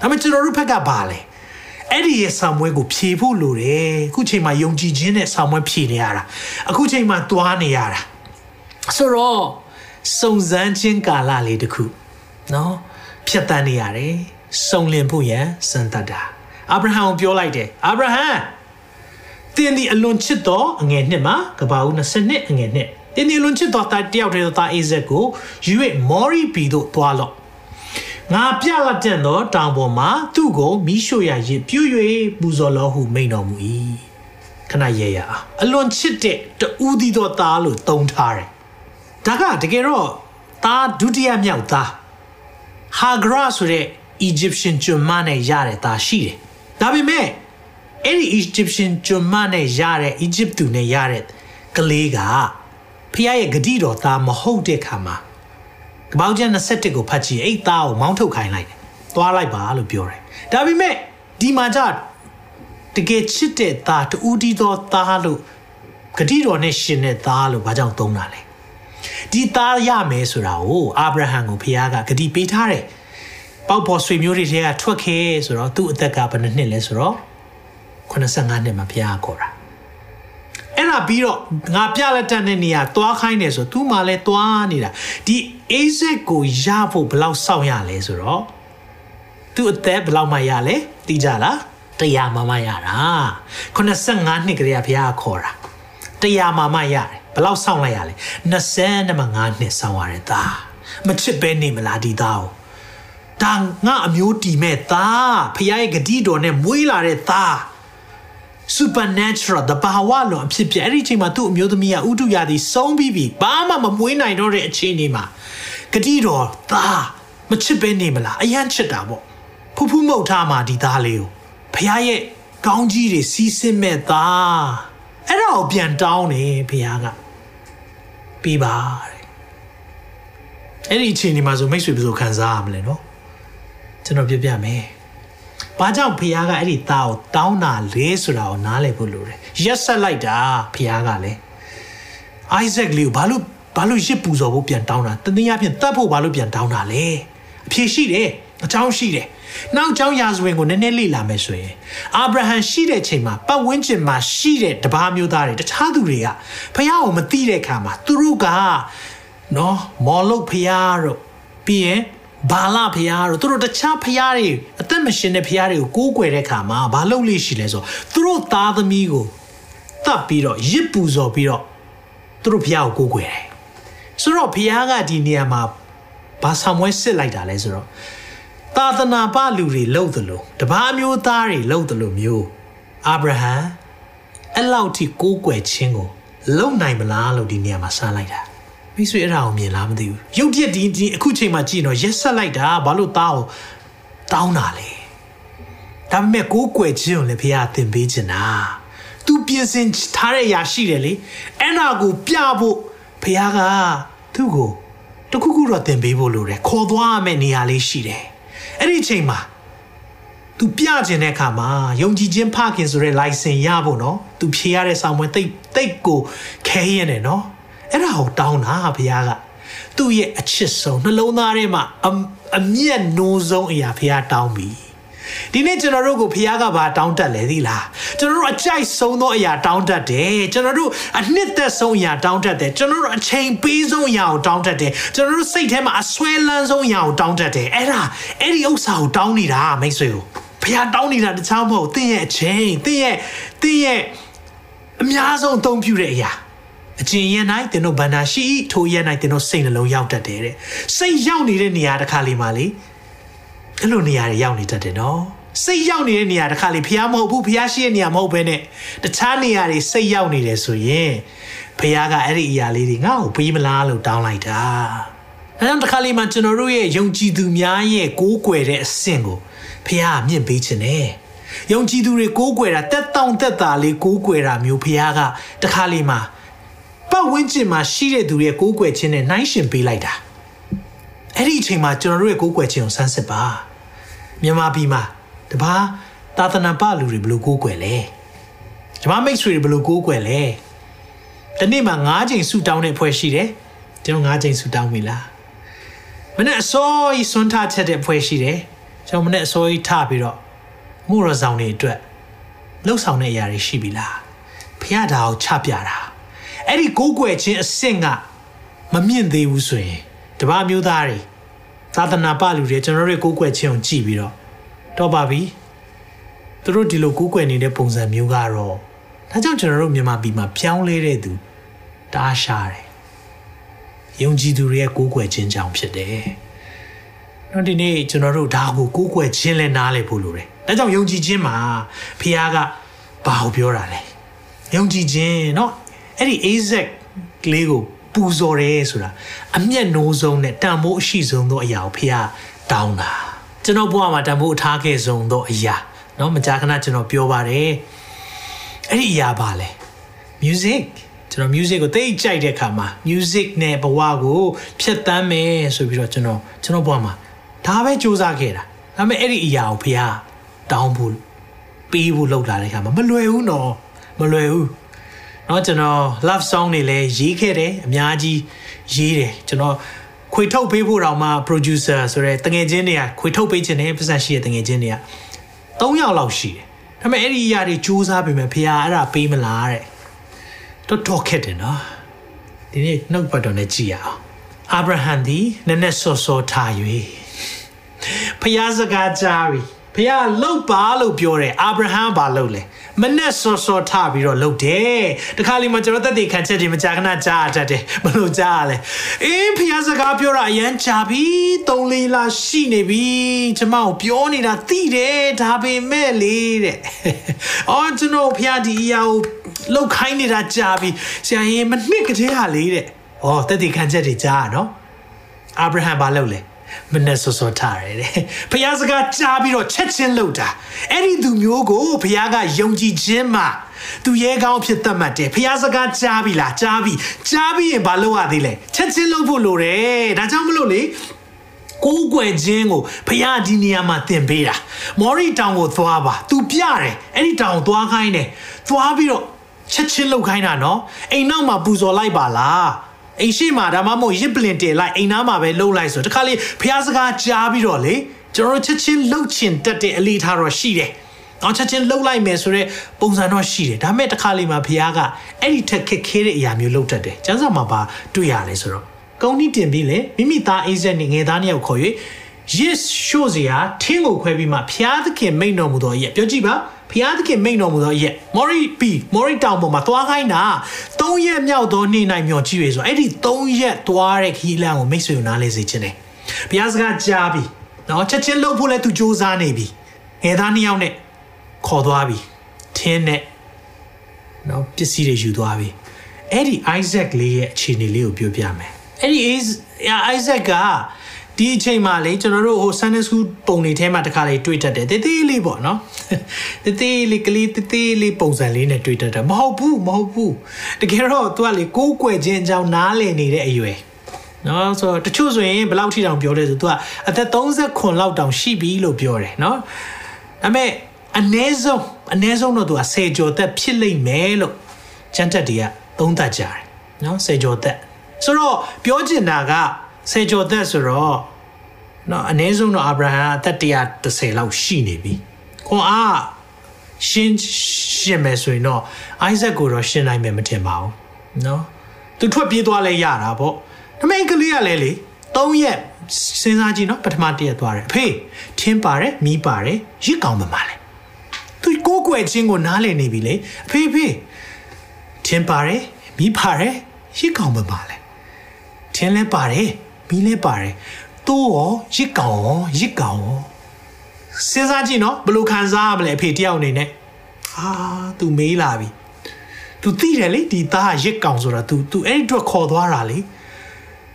ဒါပေမဲ့ကျွန်တော်တို့ဖက်ကပါလဲအဲ့ဒီရဲ့ဆာမွဲကိုဖြေဖို့လိုတယ်အခုချိန်မှာယုံကြည်ခြင်းနဲ့ဆာမွဲဖြေနေရတာအခုချိန်မှာသွားနေရတာဆိုတော့စုံစမ်းခြင်းကာလလေးတခုနော် ဖြတ်တန်းနေရတယ်စုံလင်ဖို့ရန်စံတတ်တာအာဗြဟံကိုပြောလိုက်တယ်အာဗြဟံတင်းဒီအလွန်ချစ်တော်အငယ်နှစ်မှာကဘာဦး20နှစ်အငယ်နှစ်တင်းဒီအလွန်ချစ်တော်တာတယောက်တည်းသောသားအိဇက်ကိုယူ၍မော်ရီပီတို့သွားလော့ငါပြလာတဲ့သောတောင်ပေါ်မှာသူ့ကိုမိရှို့ရရပြူ၍ပူဇော်တော်ဟုမိန်တော်မူ၏ခဏရဲရအောင်အလွန်ချစ်တဲ့တူးသီးသောသားလို့တုံထားတယ်ဒါကတကယ်တော့သားဒုတိယမြောက်သား ဟာဂရာဆိုတဲ့ Egyptian ကျွန်မနဲ့ရတဲ့သားရှိတယ်။ဒါပေမဲ့အဲ့ဒီ Egyptian ကျွန်မနဲ့ရတဲ့ Egypt သူနဲ့ရတဲ့ကလေးကဖခင်ရဲ့ဂတိတော်သားမဟုတ်တဲ့ခါမှာကပောက်ကျန်21ကိုဖတ်ကြည့်အဲ့သားကိုမောင်းထုတ်ခိုင်းလိုက်တယ်သွားလိုက်ပါလို့ပြောတယ်ဒါပေမဲ့ဒီမှာကြတကယ်ချစ်တဲ့သားတူတီသောသားလို့ဂတိတော်နဲ့ရှင်တဲ့သားလို့ဘာကြောင့်သုံးတာလဲ ဒီသားရမယ်ဆိုတာကိုအာဗြဟံကိုဖခင်ကဂတိပေးထားတယ်ပေါက်ပေါ်ဆွေမျိုးတွေထဲကထွက်ခဲ့ဆိုတော့သူ့အသက်ကဘယ်နှစ်လဲဆိုတော့85နှစ်မှာဖခင်ခေါ်တာအဲ့ဒါပြီးတော့ငါပြလက်တက်တဲ့နေရာသွားခိုင်းတယ်ဆိုသူ့မှာလဲသွားနေတာဒီအိဇက်ကိုရဖို့ဘယ်လောက်စောင့်ရလဲဆိုတော့သူ့အသက်ဘယ်လောက်မှရလဲသိကြလားတရားမှမရတာ85နှစ်ကလေးကဘုရားခေါ်တာတရားမှမရတယ်ဘယ် လောက်စောင့်လိုက်ရလဲ25နှစ်စောင့်ရတဲ့သားမချစ်ပဲနေမလားဒီသားကိုဒါငါအမျိုးတီမဲ့သားဖခင်ရဲ့ဂတိတော်နဲ့မွေးလာတဲ့သား supernatural တဘာဝလွန်အဖြစ်ပြအဲ့ဒီအချိန်မှာသူ့အမျိုးသမီးကဥတုရာသီဆုံးပြီးပြီဘာမှမမွေးနိုင်တော့တဲ့အခြေအနေမှာဂတိတော်သားမချစ်ပဲနေမလားအယမ်းချစ်တာပေါ့ဖူးဖူးမှုတ်ထားမှဒီသားလေးကိုဖခင်ရဲ့ကောင်းကြီးတွေစီးဆင်းမဲ့သားအဲ့ဒါကိုပြန်တောင်းတယ်ဖခင်က ပြီးပါတဲ့အဲ့ဒီအချိန်ဒီမှာဆိုမိတ်ဆွေဘယ်လိုခံစားရမလဲနော်ကျွန်တော်ပြပြမယ်ဘာကြောင့်ဖခင်ကအဲ့ဒီသားကိုတောင်းတာလဲဆိုတာကိုနားလည်ဖို့လိုတယ်ရက်ဆက်လိုက်တာဖခင်ကလည်းအိုက်ဇက်လေးကိုဘာလို့ဘာလို့ရစ်ပူဇော်ဖို့ပြန်တောင်းတာတနည်းအားဖြင့်တတ်ဖို့ဘာလို့ပြန်တောင်းတာလဲအဖြေရှိတယ်အကြောင်းရှိတယ် နောက်ကြောင်းရာဇဝင်ကိုနည်းနည်းလေ့လာမယ်ဆိုရင်အာဗြဟံရှိတဲ့ချိန်မှာပတ်ဝန်းကျင်မှာရှိတဲ့တပါးမျိုးသားတွေတခြားသူတွေကဖះကိုမသိတဲ့အခါမှာသူတို့ကနော်မော်လုတ်ဖះတို့ပြီးရင်ဘာလဖះတို့သူတို့တခြားဖះတွေအသက်မရှင်တဲ့ဖះတွေကိုကိုးကွယ်တဲ့အခါမှာဘာလုပ်လို့ရှိလဲဆိုသူတို့သားသမီးကိုတတ်ပြီးတော့ရစ်ပူဇော်ပြီးတော့သူတို့ဖះကိုကိုးကွယ်တယ်ဆိုတော့ဖះကဒီနေရာမှာဘာဆောင်ဝဲစစ်လိုက်တာလဲဆိုတော့ သာသနာပလူတွေလှုပ်သလိုတပားမျိုးသားတွေလှုပ်သလိုမျိုးအာဗြဟံအဲ့လောက်ထိကိုးကွယ်ခြင်းကိုလုံနိုင်မလားလို့ဒီနေရာမှာစမ်းလိုက်တာမိတ်ဆွေအဲ့ဒါကိုမြင်လားမသိဘူးရုပ်ပြက်ဒီဒီအခုချိန်မှာကြည့်တော့ရက်ဆက်လိုက်တာဘာလို့သားကိုတောင်းတာလဲဒါပေမဲ့ကိုးကွယ်ခြင်းကိုလည်းဖခင်သင်ပေးချင်တာသူပြင်ဆင်ထားတဲ့အရာရှိတယ်လေအဲ့နာကိုပြဖို့ဖခင်ကသူ့ကိုတခုခုတော့သင်ပေးဖို့လိုတယ်ခေါ်သွားရမယ့်နေရာလေးရှိတယ် အဲ့ဒီအချိန်မှာ तू ပြကျင်တဲ့အခါမှာယုံကြည်ခြင်းဖခင်ဆိုတဲ့ license ရဖို့နော် तू ဖြေရတဲ့ဆောင်ပွဲတိတ်တိတ်ကိုခဲရနေနော်အဲ့ဒါကိုတောင်းတာဘုရားကသူ့ရဲ့အချစ်ဆုံးနှလုံးသားထဲမှာအမျက်နိုးဆုံးအရာဘုရားတောင်းပြီ ဒီနေ့ကျွန်တော်တို့ကိုဖခင်ကဘာတောင်းတတ်လဲသီလားကျွန်တော်တို့အကြိုက်ဆုံးသောအရာတောင်းတတ်တယ်ကျွန်တော်တို့အနှစ်သက်ဆုံးအရာတောင်းတတ်တယ်ကျွန်တော်တို့အချိန်ပေးဆုံးအရာကိုတောင်းတတ်တယ်ကျွန်တော်တို့စိတ်ထဲမှာအဆွဲလန်းဆုံးအရာကိုတောင်းတတ်တယ်အဲ့ဒါအဲ့ဒီဥစ္စာကိုတောင်းနေတာမိတ်ဆွေကိုဖခင်တောင်းနေတာတခြားမဟုတ်သင်ရဲ့အချိန်သင်ရဲ့သင်ရဲ့အများဆုံးအသုံးပြုတဲ့အရာအကျင်ရ၌သင်တို့ဗန္နာရှိထိုရ၌သင်တို့စိတ်နှလုံးရောက်တတ်တယ်တဲ့စိတ်ရောက်နေတဲ့နေရာတစ်ခါလေးမှာလေ အဲ့လိုနေရာတွေရောက်နေတတ်တယ်နော်စိတ်ရောက်နေတဲ့နေရာတစ်ခါလေဖះမဟုတ်ဘူးဖះရှိတဲ့နေရာမဟုတ်ဘဲနဲ့တခြားနေရာတွေစိတ်ရောက်နေတယ်ဆိုရင်ဖះကအဲ့ဒီအရာလေးတွေငါ့ကိုပေးမလားလို့တောင်းလိုက်တာအဲကြောင့်တစ်ခါလေမှကျွန်တော်တို့ရဲ့ယုံကြည်သူများရဲ့ကိုးကွယ်တဲ့အဆင့်ကိုဖះကမြင့်ပေးခြင်းနဲ့ယုံကြည်သူတွေကိုးကွယ်တာတက်တောင့်တက်တာလေးကိုးကွယ်တာမျိုးဖះကတခါလေမှပတ်ဝန်းကျင်မှာရှိတဲ့သူရဲ့ကိုးကွယ်ခြင်းနဲ့နှိုင်းယှဉ်ပေးလိုက်တာအဲ့ဒီအချိန်မှာကျွန်တော်တို့ရဲ့ကိုးကွယ်ခြင်းကိုစမ်းစစ်ပါ မြန်မာပြည်မှာတပားသာသနာပလူတွေဘယ်လိုကိုးကွယ်လဲကျမမိတ်ဆွေတွေဘယ်လိုကိုးကွယ်လဲတနေ့မှာ9ချိန်ဆူတောင်းတဲ့ဖွဲ့ရှိတယ်ကျွန်တော်9ချိန်ဆူတောင်းပြီလားမနေ့အစောကြီးစွန့်ထချက်တဲ့ဖွဲ့ရှိတယ်ကျွန်တော်မနေ့အစောကြီးထပြီးတော့မှုရဆောင်တွေအတွက်လှုပ်ဆောင်တဲ့အရာတွေရှိပြီလားဖះတာကိုချပြတာအဲ့ဒီကိုးကွယ်ခြင်းအဆင့်ကမမြင့်သေးဘူးဆိုရင်တပားမျိုးသားတွေ သာသနာပလူတွေကျွန်တော်တို့ကိုးကွယ်ခြင်းကိုကြည့်ပြီးတော့တော့ပါပြီသူတို့ဒီလိုကိုးကွယ်နေတဲ့ပုံစံမျိုးကတော့ဒါကြောင့်ကျွန်တော်တို့မြန်မာပြည်မှာပြောင်းလဲတဲ့သူတားရှားတယ်ယုံကြည်သူတွေရဲ့ကိုးကွယ်ခြင်းကြောင့်ဖြစ်တယ်တော့ဒီနေ့ကျွန်တော်တို့ဒါကိုကိုးကွယ်ခြင်းလဲနားလဲဖို့လိုတယ်ဒါကြောင့်ယုံကြည်ခြင်းမှာဖခင်ကဘာကိုပြောတာလဲယုံကြည်ခြင်းเนาะအဲ့ဒီ Isaac လေးကို ပူဇော်တယ်ဆိုတာအမျက်နှိုးဆုံးနဲ့တန်ဖိုးအရှိဆုံးသောအရာကိုဖះတောင်းတာကျွန်တော်ဘဝမှာတန်ဖိုးအထားခဲ့ဆုံးသောအရာเนาะမကြာခဏကျွန်တော်ပြောပါတယ်အဲ့ဒီအရာပါလဲ music ကျွန်တော် music ကိုသိကြိုက်တဲ့အခါမှာ music နဲ့ဘဝကိုဖြတ်တန်းမယ်ဆိုပြီးတော့ကျွန်တော်ကျွန်တော်ဘဝမှာဒါပဲစူးစမ်းခဲ့တာဒါပေမဲ့အဲ့ဒီအရာကိုဖះတောင်းဖို့ပေးဖို့လုပ်လာတဲ့အခါမှာမလွယ်ဘူးနော်မလွယ်ဘူး เนาะကျွန်တော် love song တွေလည်းရေးခဲ့တယ်အများကြီးရေးတယ်ကျွန်တော်ခွေထုတ်ပေးဖို့တောင်မှ producer ဆိုရဲတငယ်ချင်းတွေကခွေထုတ်ပေးခြင်းနဲ့ပတ်စံရှိတဲ့တငယ်ချင်းတွေက3ယောက်လောက်ရှိတယ်ဒါပေမဲ့အဲ့ဒီအရာတွေစူးစမ်းပေးမယ်ဖေဟာအဲ့ဒါပေးမလားတဲ့တော်တော်ခက်တယ်နော်ဒီနေ့နှုတ်ပတ်တော်နဲ့ကြည်ရအောင်အာဗြဟံသည်နည်းနည်းစောစောထား၍ဖျားစကားကြားပြီဖျားလှုပ်ပါလို့ပြောတယ်အာဗြဟံဘာလှုပ်လဲ မနဲ့စောစောထပြီးတော့လှုပ်တယ်တခါလေမှကျွန်တော်တက်တည်ခံချက်တွေမကြာခဏကြားတတ်တယ်ဘလို့ကြားရလဲအေးဖျားစကားပြောတာအရန်ကြာပြီ၃လေးလရှိနေပြီကျမကိုပြောနေတာသိတယ်ဒါပေမဲ့လေတဲ့အော်ကျွန်တော်ဖျားဒီအရာကိုလှုပ်ခိုင်းနေတာကြာပြီဆရာရင်မနှစ်ကလေးဟာလေးတဲ့ဩတက်တည်ခံချက်တွေကြားရနော်အာဗြဟံဘာလှုပ်လဲ မနဲ့စောစောထားရတယ်တဲ့ဖះစကားကြားပြီးတော့ချက်ချင်းလှုပ်တာအဲ့ဒီသူမျိုးကိုဖះကယုံကြည်ခြင်းမှာသူရဲကောင်းဖြစ်တတ်မှတ်တယ်ဖះစကားကြားပြီလားကြားပြီကြားပြီးရင်ဘာလုပ်ရသေးလဲချက်ချင်းလှုပ်ဖို့လိုတယ်ဒါကြောင့်မလို့လေကိုးကွယ်ခြင်းကိုဖះဒီနေရာမှာသင်ပေးတာမော်ရီတောင်ကိုသွားပါသူပြတယ်အဲ့ဒီတောင်သွားခိုင်းတယ်သွားပြီးတော့ချက်ချင်းလှုပ်ခိုင်းတာနော်အိမ်နောက်မှာပူဇော်လိုက်ပါလား အိမ်ရှိမှာဒါမှမဟုတ်ရစ်ပလင်တင်လိုက်အိမ်သားမှာပဲလှုပ်လိုက်ဆိုတခါလေဖះစကားကြားပြီးတော့လေကျွန်တော်ချက်ချင်းလှုပ်ချင်တတ်တဲ့အလေးထားတော့ရှိတယ်။အောင်ချက်ချင်းလှုပ်လိုက်မယ်ဆိုတော့ပုံစံတော့ရှိတယ်။ဒါပေမဲ့တခါလေမှာဖះကအဲ့ဒီထက်ခက်ခဲတဲ့အရာမျိုးလှုပ်တတ်တယ်။ကျန်းစာမှာပါတွေ့ရလဲဆိုတော့ကုန်းနီးတင်ပြီးလေမိမိသားအိဇက်နဲ့ငယ်သားနှစ်ယောက်ခေါ်၍ရစ်ရှို့စရာထင်းကိုခွဲပြီးမှဖျားသခင်မိန်တော်မူသောရဲ့ပြောကြည့်ပါ ဖျားသခင်မိန်တော်မူသောရဲ့မော်ရီပီမော်ရီတောင်ပေါ်မှာသွားခိုင်းတာ၃ရက်မြောက်သောနေ့နိုင်မြော်ကြည့်ရဆိုအဲ့ဒီ၃ရက်သွားတဲ့ခီးလန်းကိုမိတ်ဆွေကိုနားလဲစေခြင်းတယ်ဖျားစကားကြားပြီနော်ချက်ချင်းလှုပ်ဖို့လဲသူစူးစမ်းနေပြီငယ်သားနှစ်ယောက်နဲ့ခေါ်သွားပြီထင်းနဲ့နော်ပစ္စည်းတွေယူသွားပြီအဲ့ဒီ Isaac လေးရဲ့အခြေအနေလေးကိုပြောပြမယ်အဲ့ဒီ Isaac က ဒီအချိန်မှာလေကျွန်တော်တို့ဟို Sunday School ပုံတွေထဲမှာတခါလေတွေ့တတ်တယ်တေးသေးလေးပေါ့နော်တေးသေးလေးကလေးတေးသေးလေးပုံစံလေးနဲ့တွေ့တတ်တာမဟုတ်ဘူးမဟုတ်ဘူးတကယ်တော့သူကလေကိုးကွယ်ခြင်းအကြောင်းနားလည်နေတဲ့အရွယ်နော်ဆိုတော့တချို့ဆိုရင်ဘယ်လောက်ထိတောင်ပြောလဲဆိုသူကအသက်39လောက်တောင်ရှိပြီလို့ပြောတယ်နော်ဒါပေမဲ့အ ਨੇ ဆုံးအ ਨੇ ဆုံးတော့သူက10ကျော်သက်ဖြစ်လိမ့်မယ်လို့ကျန်တက်တီးကသုံးသပ်ကြတယ်နော်10ကျော်သက်ဆိုတော့ပြောချင်တာက10ကျော်သက်ဆိုတော့ နော်အနည်းဆုံးတော့အာဗြဟံအသက်130လောက်ရှိနေပြီခွန်အားရှင်းရှင်းမယ်ဆိုရင်တော့အိုက်ဇက်ကိုတော့ရှင်းနိုင်မယ်မထင်ပါဘူးနော်သူထွက်ပြေးသွားလဲရတာပေါ့ဒါပေမဲ့ကလေးကလည်းလေ3ရက်စဉ်းစားကြည့်နော်ပထမတရက်သွားတယ်အဖေထင်းပါတယ်မီးပါတယ်ရစ်ကောင်းမှမလဲသူကိုးကွယ်ခြင်းကိုနားလည်နေပြီလေအဖေဖေထင်းပါတယ်မီးပါတယ်ရစ်ကောင်းမှမလဲထင်းလဲပါတယ်မီးလဲပါတယ် သူ့ရောရစ်ကောင်ရောရစ်ကောင်ရောစဉ်းစားကြည့်နော်ဘယ်လိုခံစားရမလဲအဖေတယောက်အနေနဲ့အာ तू မေးလာပြီ तू သိတယ်လေဒီသားရစ်ကောင်ဆိုတာ तू तू အဲ့ဒီအတွက်ခေါ်သွားတာလေ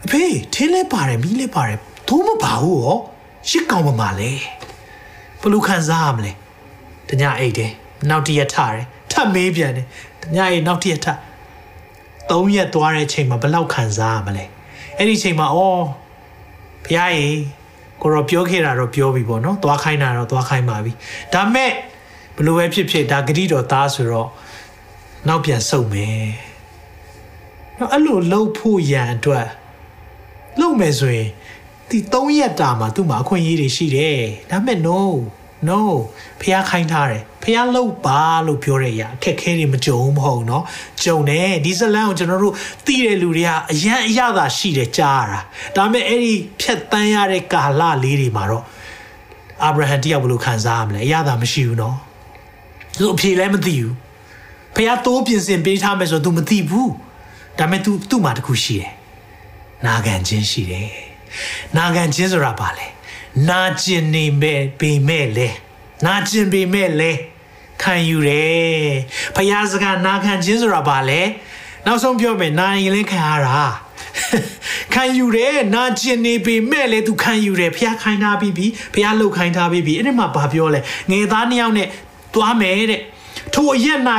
အဖေထင်းလဲပါတယ်မီးလဲပါတယ်သိုးမပါဘူးရောရစ်ကောင်မမလဲဘယ်လိုခံစားရမလဲတညအိတ်တယ်နောက်တရက်ထတယ်ထပ်မေးပြန်တယ်တညအိတ်နောက်တရက်ထသုံးရက်သွားတဲ့ချိန်မှာဘယ်လောက်ခံစားရမလဲအဲ့ဒီချိန်မှာအော် ဖះရေကိုတော့ပြောခဲ့တာတော့ပြောပြီပေါ့နော်သွားခိုင်းတာတော့သွားခိုင်းပါပြီဒါမဲ့ဘလို့ပဲဖြစ်ဖြစ်ဒါဂတိတော်သားဆိုတော့နောက်ပြန်စုံမယ်နော်အဲ့လိုလှုပ်ဖို့ရန်အတွက်လှုပ်မယ်ဆိုရင်ဒီ3ရက်တာမှာသူ့မှာအခွင့်အရေးတွေရှိတယ်ဒါမဲ့ no no ဖះခိုင်းထားတယ်ဖះလှုပ်ပါလို့ပြောရရအခက်ခဲတွေမကြုံမဟုတ်เนาะကြုံတယ်ဒီဇလန်ကိုကျွန်တော်တို့သိတဲ့လူတွေကအရန်အရသာရှိတယ်ကြားရတာဒါပေမဲ့အဲ့ဒီဖြတ်တန်းရတဲ့ကာလလေးတွေမှာတော့အာဗြဟံတယောက်ဘယ်လိုခံစားရမလဲအရသာမရှိဘူးเนาะသူအဖြေလည်းမသိဘူးဖះတိုးပြင်ဆင်ပေးထားမယ်ဆိုတော့ तू မသိဘူးဒါပေမဲ့ तू သူ့မှာတခုရှိတယ်နာခံခြင်းရှိတယ်နာခံခြင်းဆိုတာဘာလဲ နာကျင်နေမဲ့ပေမဲ့လဲနာကျင်ပေမဲ့လဲခံယူတယ်ဖယားစကားနာခံခြင်းဆိုတာဘာလဲနောက်ဆုံးပြောမယ်နာရင်လည်းခံရတာခံယူတယ်နာကျင်နေပေမဲ့လဲသူခံယူတယ်ဖယားခိုင်းထားပြီးပြီဖယားလှုပ်ခိုင်းထားပြီးပြီအဲ့ဒီမှာဘာပြောလဲငယ်သားနှစ်ယောက်နဲ့သွားမယ်တဲ့ထိုအရက်၌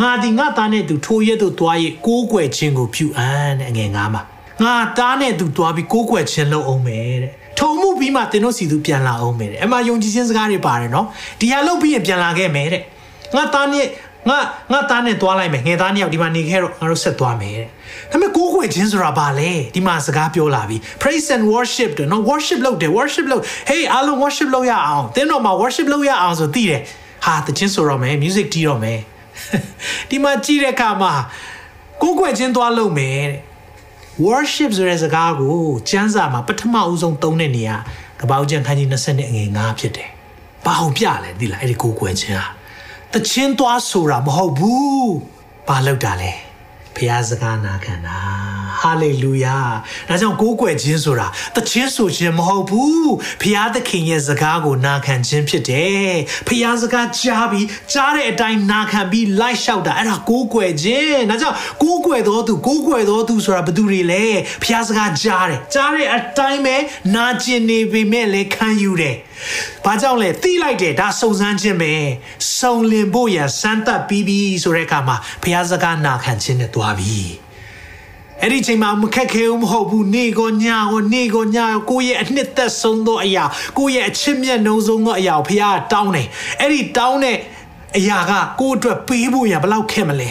ငါဒီငါသားနဲ့သူထိုးရဲတို့သွား၍ကိုးကွယ်ခြင်းကိုပြုအပ်တဲ့အငယ်ငါမှာငါသားနဲ့သူသွားပြီးကိုးကွယ်ခြင်းလုပ်အောင်မယ်တဲ့ထုံမှု ပြီးမှသင်တို့စီသူပြန်လာအောင်မယ်တဲ့အမှယုံကြည်ခြင်းစကားတွေပါတယ်နော်ဒီဟာလုပ်ပြီးရင်ပြန်လာခဲ့မယ်တဲ့ငါသားနဲ့ငါငါသားနဲ့သွားလိုက်မယ်ငယ်သားနှစ်ယောက်ဒီမှာနေခဲ့တော့ငါတို့ဆက်သွားမယ်တဲ့ဒါပေမဲ့ကိုးကွယ်ခြင်းဆိုတာဘာလဲဒီမှာစကားပြောလာပြီ praise and worship တဲ့နော် worship လုပ်တယ် worship လုပ် hey အားလုံး worship လုပ်ရအောင်သင်တော့မှာ worship လုပ်ရအောင်ဆိုသိတယ်ဟာတခြင်းဆိုတော့မယ် music တီးတော့မယ်ဒီမှာကြည့်တဲ့အခါမှာကိုးကွယ်ခြင်းသွားလုပ်မယ်တဲ့ worship ဆိုတဲ့စကားကိုကျမ်းစာမှာပထမအဦးဆုံးသုံးတဲ့နေရာကပ္ပဦးကျမ်းခန်းကြီး20နဲ့အငယ်9ဖြစ်တယ်။ဘာအောင်ပြလဲဒီလားအဲ့ဒီကိုးကွယ်ခြင်းဟာတခြင်းသွားဆိုတာမဟုတ်ဘူး။ဘာလုပ်တာလဲ။ ဘုရားစကားနာခံတာ။ဟာလေလုယာ။ဒါကြောင့်ကိုးကွယ်ခြင်းဆိုတာတခြင်းဆိုခြင်းမဟုတ်ဘူး။ဘုရားသခင်ရဲ့စကားကိုနာခံခြင်းဖြစ်တယ်။ဘုရားစကားကြားပြီးကြားတဲ့အတိုင်းနာခံပြီးလိုက်လျှောက်တာအဲ့ဒါကိုးကွယ်ခြင်း။ဒါကြောင့်ကိုးကွယ်တော်သူကိုးကွယ်တော်သူဆိုတာဘယ်သူတွေလဲ။ဘုရားစကားကြားတယ်။ကြားတဲ့အတိုင်းပဲနာကျင်နေပေမဲ့လည်းခံယူတယ်။ ဘာကြောင့်လဲသိလိုက်တယ်ဒါစုံစမ်းခြင်းပဲ။စုံလင်ဖို့ရန်စမ်းသပ်ပြီးပြီဆိုတဲ့အခါမှာဘုရားစကားနာခံခြင်းနဲ့တွားပြီ။အဲ့ဒီချိန်မှာမခက်ခဲဘူးမဟုတ်ဘူးနေကိုညာကိုနေကိုညာကိုကိုယ့်ရဲ့အနှစ်သက်ဆုံးသောအရာကိုယ့်ရဲ့အချစ်မြတ်နှုံဆုံးသောအရာကိုဖခင်ကတောင်းတယ်အဲ့ဒီတောင်းတဲ့အရာကကိုယ့်အတွက်ပေးဖို့ရဘလောက်ခက်မလဲ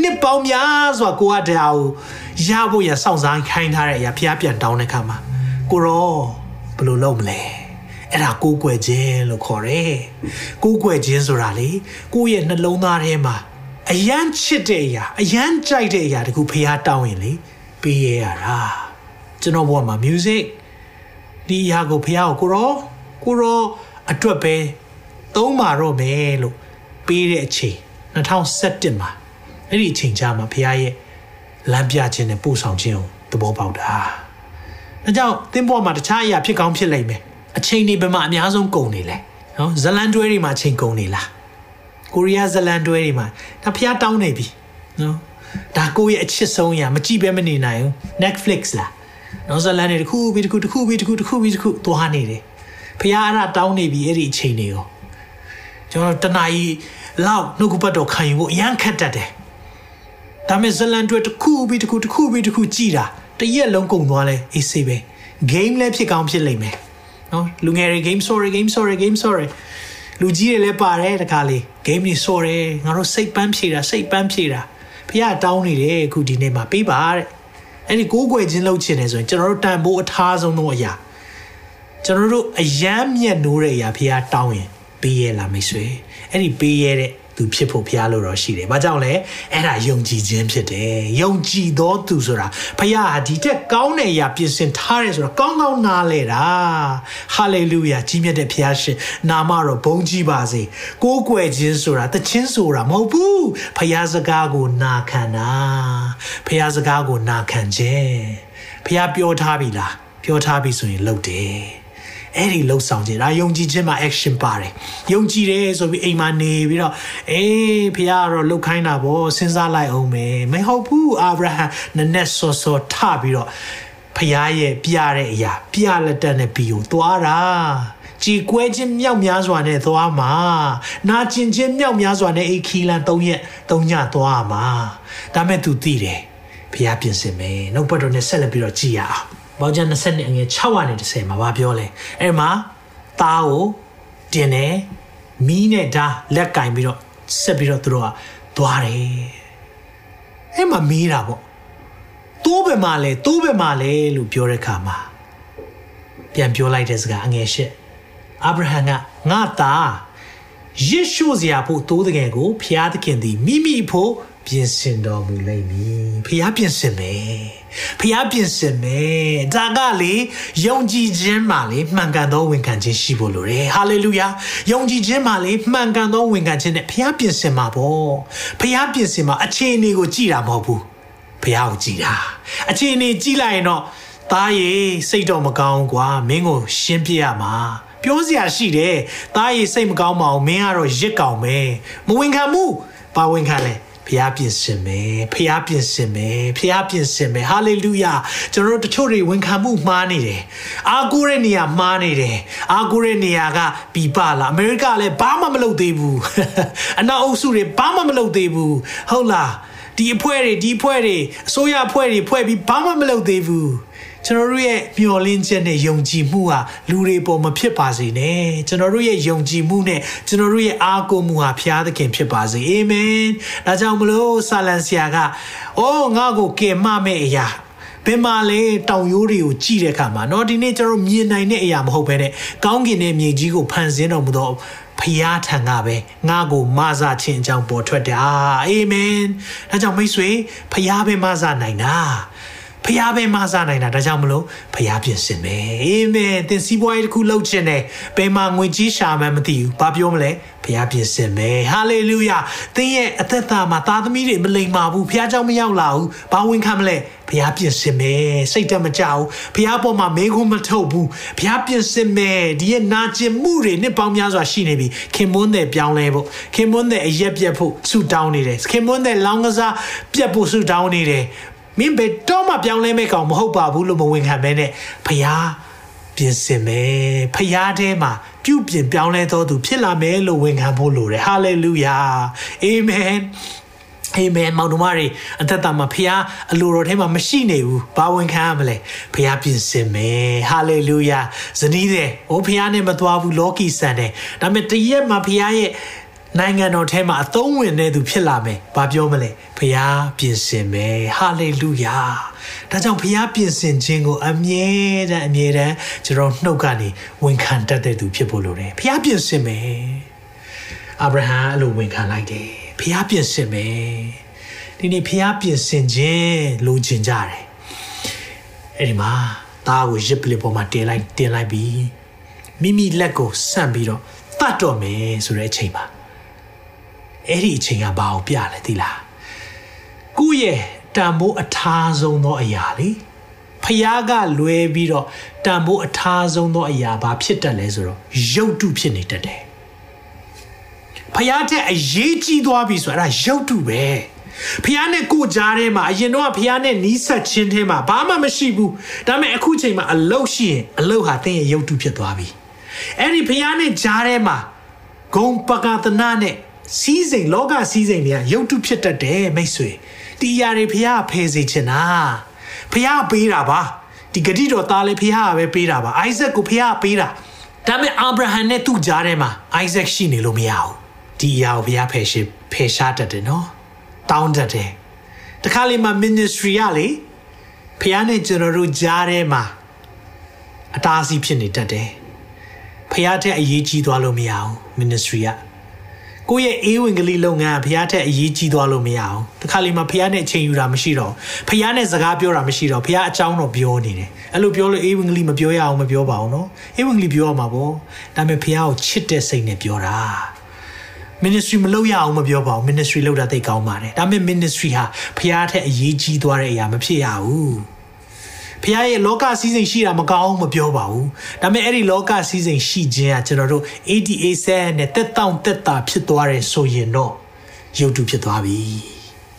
နှစ်ပေါင်းများစွာကိုကတရားကိုရဖို့ရစောင့်စားခိုင်းထားတဲ့အရာဖခင်ပြန်တောင်းတဲ့ခါမှာကိုရောဘယ်လိုလုပ်မလဲ အဲ့ဒါကိုးကွယ်ခြင်းလို့ခေါ်တယ်ကိုးကွယ်ခြင်းဆိုတာလေကိုယ့်ရဲ့နှလုံးသားထဲမှာအယမ်းချစ်တဲ့အရာအယမ်းကြိုက်တဲ့အရာတခုဖះတောင်းရင်လေပေးရရတာကျွန်တော်ဘဝမှာ music ဒီအရာကိုဖះကိုကိုရောကိုရောအတွက်ပဲသုံးပါတော့မယ်လို့ပေးတဲ့အချိန်2017မှာအဲ့ဒီအချိန်ကြာမှာဖះရဲ့လမ်းပြခြင်းနဲ့ပို့ဆောင်ခြင်းကိုသဘောပေါက်တာဒါကြောင့်သင်ဘဝမှာတခြားအရာဖြစ်ကောင်းဖြစ်လိမ့်မယ် အချိန်ဒီဘယ်မှာအများဆုံးကုန်နေလဲနော်ဇလန်တွဲတွေမှာအချိန်ကုန်နေလားကိုရီးယားဇလန်တွဲတွေမှာဒါဖျားတောင်းနေပြီနော်ဒါကိုရဲ့အချစ်ဆုံးအရာမကြည့်ပဲမနေနိုင်ဘူး Netflix လားနော်ဇလန်တွေတစ်ခုပြီးတစ်ခုတစ်ခုပြီးတစ်ခုတစ်ခုပြီးတစ်ခုသွားနေတယ်ဖျားအဲ့ဒါတောင်းနေပြီအဲ့ဒီအချိန်တွေရောကျွန်တော်တနာကြီးလောက်နှုတ်ကပတ်တော်ခံယူဖို့အရန်ခက်တတ်တယ်ဒါမဲ့ဇလန်တွေတစ်ခုပြီးတစ်ခုတစ်ခုပြီးတစ်ခုကြည်တာတရက်လုံးကုန်သွားလဲအေးဆေးပဲ game လည်းဖြစ်ကောင်းဖြစ်လိမ့်မယ် နော်လူငယ်တွေ game sorry game sorry game sorry လူကြီးတွေလည်းပါတယ်တခါလေ game တွေဆော့တယ်ငါတို့စိတ်ပန်းဖြေတာစိတ်ပန်းဖြေတာဖះတောင်းနေတယ်အခုဒီနေ့မှာပေးပါတဲ့အဲ့ဒီကိုးကွယ်ခြင်းလုပ်ချင်တယ်ဆိုရင်ကျွန်တော်တို့တန်ဖိုးအထားဆုံးသောအရာကျွန်တော်တို့အယမ်းမြတ်နိုးတဲ့အရာဖះတောင်းရင်ပေးရလားမိတ်ဆွေအဲ့ဒီပေးရတဲ့ သူဖြစ်ဖို့ဖျားလို့တော့ရှိတယ်။ဘာကြောင့်လဲ။အဲ့ဒါယုံကြည်ခြင်းဖြစ်တယ်။ယုံကြည်သောသူဆိုတာဖျားဟာဒီတက်ကောင်းတဲ့အရာပြင်ဆင်ထားတယ်ဆိုတော့ကောင်းကောင်းနားလဲတာ။ဟာလေလုယာကြီးမြတ်တဲ့ဖျားရှင်နာမတော်ဘုန်းကြီးပါစေ။ကိုးကွယ်ခြင်းဆိုတာတခြင်းဆိုတာမဟုတ်ဘူး။ဖျားစကားကိုနာခံတာ။ဖျားစကားကိုနာခံခြင်း။ဖျားပြောထားပြီလား။ပြောထားပြီဆိုရင်လုပ်တယ်။ အဲ့ဒီလှုပ်ဆောင်ခြင်းဒါယုံကြည်ခြင်းမှာ action ပါတယ်ယုံကြည်တယ်ဆိုပြီးအိမ်မှာနေပြီးတော့အေးဖခင်ကတော့လှုပ်ခိုင်းတာပေါ့စဉ်းစားလိုက်အောင်မယ်မဟုတ်ဘူးအာဗြဟံနည်းနည်းစောစောထပြီးတော့ဖခင်ရဲ့ပြတဲ့အရာ ပြလက်တက်နဲ့ပြီးကိုသွားတာကြည်ကွဲခြင်းမြောက်များစွာနဲ့သွားမှာနာကျင်ခြင်းမြောက်များစွာနဲ့အိခီလန်၃ရက်၃ညသွားမှာဒါမဲ့ तू သိတယ်ဖခင်ပြင်ဆင်မယ်နှုတ်ပတ်တော်နဲ့ဆက်လက်ပြီးတော့ကြည်ရအောင် ဘောင်ကျန်20နှစ်အငယ်6ကနေ30မှာဗာပြောလဲအဲ့မှာသားကိုတင်တယ်မီးနဲ့ဓာလက်ကင်ပြီးတော့ဆက်ပြီးတော့သူတို့ကသွားတယ်အဲ့မှာမီးတာပေါ့တိုးပဲမှာလဲတိုးပဲမှာလဲလို့ပြောတဲ့ခါမှာပြန်ပြောလိုက်တဲ့စကားအငယ်ရှစ်အာဗြဟံကငါသားရစ်ရှို့စရာဖို့တိုးတကယ်ကိုဖျားသခင်သည်မိမိဖို့ ပြင်ဆင်တော်မူလိမ့်မည်ဖျားပြင်ဆင်မယ်ဖျားပြင်ဆင်မယ်ဒါကလေယုံကြည်ခြင်းမှာလေမှန်ကန်သောဝန်ခံခြင်းရှိဖို့လိုတယ်ဟာလေလုယာယုံကြည်ခြင်းမှာလေမှန်ကန်သောဝန်ခံခြင်းနဲ့ဖျားပြင်ဆင်မှာပေါ့ဖျားပြင်ဆင်မှာအခြေအနေကိုကြည်တာမဟုတ်ဘူးဖျားကိုကြည်တာအခြေအနေကြည်လိုက်ရင်တော့သားရေစိတ်တော့မကောင်းကွာမင်းကိုရှင်းပြရမှာပြောစရာရှိတယ်သားရေစိတ်မကောင်းပါဘူးမင်းကတော့ရစ်ကောင်ပဲမဝင်ခံဘူးပါဝင်ခံလဲ ဖျားပြင်ဆင်မယ်ဖျားပြင်ဆင်မယ်ဖျားပြင်ဆင်မယ်ဟာလေလုယာကျွန်တော်တို့တချို့တွေဝန်ခံမှုမှားနေတယ်အာကိုတဲ့နေရာမှားနေတယ်အာကိုတဲ့နေရာကပြပလာအမေရိကလည်းဘာမှမလုပ်သေးဘူးအနောက်အုပ်စုတွေဘာမှမလုပ်သေးဘူးဟုတ်လားဒီအဖွဲ့တွေဒီအဖွဲ့တွေအစိုးရအဖွဲ့တွေဖွဲ့ပြီးဘာမှမလုပ်သေးဘူး ကျွန်တော်တို့ရဲ့မျှော်လင့်ချက်နဲ့ယုံကြည်မှုဟာလူတွေပေါ်မဖြစ်ပါစေနဲ့ကျွန်တော်တို့ရဲ့ယုံကြည်မှုနဲ့ကျွန်တော်တို့ရဲ့အားကိုးမှုဟာဖျားသခင်ဖြစ်ပါစေအာမင်ဒါကြောင့်မလို့ဆာလန်ဆရာကအိုးငါ့ကိုကယ်မမဲ့အရာဘယ်မှာလဲတောင်ရိုးတွေကိုကြည့်တဲ့အခါမှာเนาะဒီနေ့ကျွန်တော်မြင်နိုင်တဲ့အရာမဟုတ်ဘဲနဲ့ကောင်းကင်ရဲ့မြေကြီးကိုဖန်ဆင်းတော်မူသောဖျားထံကပဲငါ့ကိုမဆာခြင်းအကြောင်းပေါ်ထွက်တယ်အာမင်ဒါကြောင့်မိတ်ဆွေဖျားပဲမဆာနိုင်တာ ဖျားပဲမဆနိုင်တာဒါကြောင့်မလို့ဖျားပြင်ဆင်မယ်အာမင်သင်စီးပွားရေးတစ်ခုလုပ်ချင်တယ်ဘယ်မှာငွေကြီးရှာမှန်းမသိဘူးဘာပြောမလဲဖျားပြင်ဆင်မယ်ဟာလေလုယာသင်ရဲ့အသက်တာမှာသားသမီးတွေမလိမ္မာဘူးဖျားเจ้าမရောက်လာဘူးဘာဝင်ခံမလဲဖျားပြင်ဆင်မယ်စိတ်တက်မကြဘူးဖျားပေါ်မှာမေးခွန်းမထုတ်ဘူးဖျားပြင်ဆင်မယ်ဒီရဲ့နာကျင်မှုတွေနှစ်ပေါင်းများစွာရှိနေပြီခင်မွန်းတဲ့ပြောင်းလဲဖို့ခင်မွန်းတဲ့အရက်ပြက်ဖို့ဆူတောင်းနေတယ်ခင်မွန်းတဲ့လောင်းကစားပြက်ဖို့ဆူတောင်းနေတယ် မင်းဘယ်တော့မှပြောင်းလဲမဲ့ကောင်မဟုတ်ပါဘူးလို့မဝင်ခံမဲနဲ့ဖျားပြင်ဆင်မယ်ဖျားထဲမှာပြုပြင်ပြောင်းလဲတော်သူဖြစ်လာမယ်လို့ဝန်ခံဖို့လိုတယ်ဟာလေလုယာအာမင်အာမင်မောင်တို့မတွေအသက်တာမှာဖခင်အလိုတော်ထဲမှာမရှိနေဘူးဘာဝင်ခံရမလဲဖခင်ပြင်ဆင်မယ်ဟာလေလုယာဇနီးတဲ့ဟိုဖခင်နဲ့မသွားဘူးလောကီဆန်တယ်ဒါပေမဲ့တရက်မှာဖခင်ရဲ့ နိုင်ငံတော်ထဲမှာအသုံးဝင်တဲ့သူဖြစ်လာမယ်။ဘာပြောမလဲ။ဖခင်ပြင်ဆင်မယ်။ဟာလေလုယာ။ဒါကြောင့်ဖခင်ပြင်ဆင်ခြင်းကိုအမြဲတမ်းအမြဲတမ်းကျွန်တော်နှုတ်ကနေဝန်ခံတတ်တဲ့သူဖြစ်ဖို့လိုတယ်။ဖခင်ပြင်ဆင်မယ်။အာဗြဟံအဲ့လိုဝန်ခံလိုက်တယ်။ဖခင်ပြင်ဆင်မယ်။ဒီနေ့ဖခင်ပြင်ဆင်ခြင်းလိုချင်ကြတယ်။အဲ့ဒီမှာသားကိုရစ်ပလစ်ပေါ်မှာတင်လိုက်တင်လိုက်ပြီးမိမိလက်ကိုဆန့်ပြီးတော့တတ်တော်မယ်ဆိုတဲ့အချိန်ပါ အဲ့ဒီအချိန်ကဘာကိုပြလဲသိလားကိုယ့်ရဲ့တန်ဖိုးအထားဆုံးသောအရာလေဖျားကလွဲပြီးတော့တန်ဖိုးအထားဆုံးသောအရာဘာဖြစ်တတ်လဲဆိုတော့ရုပ်တုဖြစ်နေတတ်တယ်ဖျားတဲ့အရေးကြီးသွားပြီဆိုအဲ့ဒါရုပ်တုပဲဖះနဲ့ကိုကြားထဲမှာအရင်တော့ဖះနဲ့နီးဆက်ချင်းထဲမှာဘာမှမရှိဘူးဒါပေမဲ့အခုချိန်မှာအလုတ်ရှိရင်အလုတ်ဟာတင်းရဲ့ရုပ်တုဖြစ်သွားပြီအဲ့ဒီဖះနဲ့ကြားထဲမှာဂုံပကတနာနဲ့ စီးစိမ်လောကစီးစိမ်တွေကရုပ်တုဖြစ်တတ်တယ်မိတ်ဆွေဒီအရာတွေဖះဖယ်စေချင်တာဖះပေးတာပါဒီဂတိတော်သားလေးဖះကပဲပေးတာပါအိုက်ဇက်ကိုဖះပေးတာဒါပေမဲ့အာဗြဟံနဲ့သူ့ကြားထဲမှာအိုက်ဇက်ရှိနေလို့မရဘူးဒီအရာကိုဖះဖယ်ရှိဖယ်ရှားတတ်တယ်နော်တောင်းတတ်တယ်တခါလေမှာ ministry ရလေဖះနဲ့ကျွန်တော်တို့ကြားထဲမှာအတားအဆီးဖြစ်နေတတ်တယ်ဖះတဲ့အရေးကြီးသွားလို့မရဘူး ministry က ကိုယ့်ရဲ့အေးဝင်ကလေးလုပ်ငန်းဖះထက်အရေးကြီးသွားလို့မရအောင်တခါလေမှဖះနဲ့အချိန်ယူတာမရှိတော့ဖះနဲ့စကားပြောတာမရှိတော့ဖះအကြောင်းတော့ပြောနေတယ်အဲ့လိုပြောလို့အေးဝင်ကလေးမပြောရအောင်မပြောပါဘူးနော်အေးဝင်ကလေးပြောရမှာပေါ့ဒါပေမဲ့ဖះကိုချစ်တဲ့စိတ်နဲ့ပြောတာ ministry မလုပ်ရအောင်မပြောပါဘူး ministry လုပ်တာသိကောင်းပါတယ်ဒါပေမဲ့ ministry ဟာဖះထက်အရေးကြီးသွားတဲ့အရာမဖြစ်ရဘူး ဖះရဲ့လောကစည်းစိမ်ရှိတာမကောင်းမပြောပါဘူးဒါပေမဲ့အဲ့ဒီလောကစည်းစိမ်ရှိခြင်းကကျွန်တော်တို့ ADA ဆဲနဲ့တက်တောင့်တက်တာဖြစ်သွားတယ်ဆိုရင်တော့ရုပ်တုဖြစ်သွားပြီ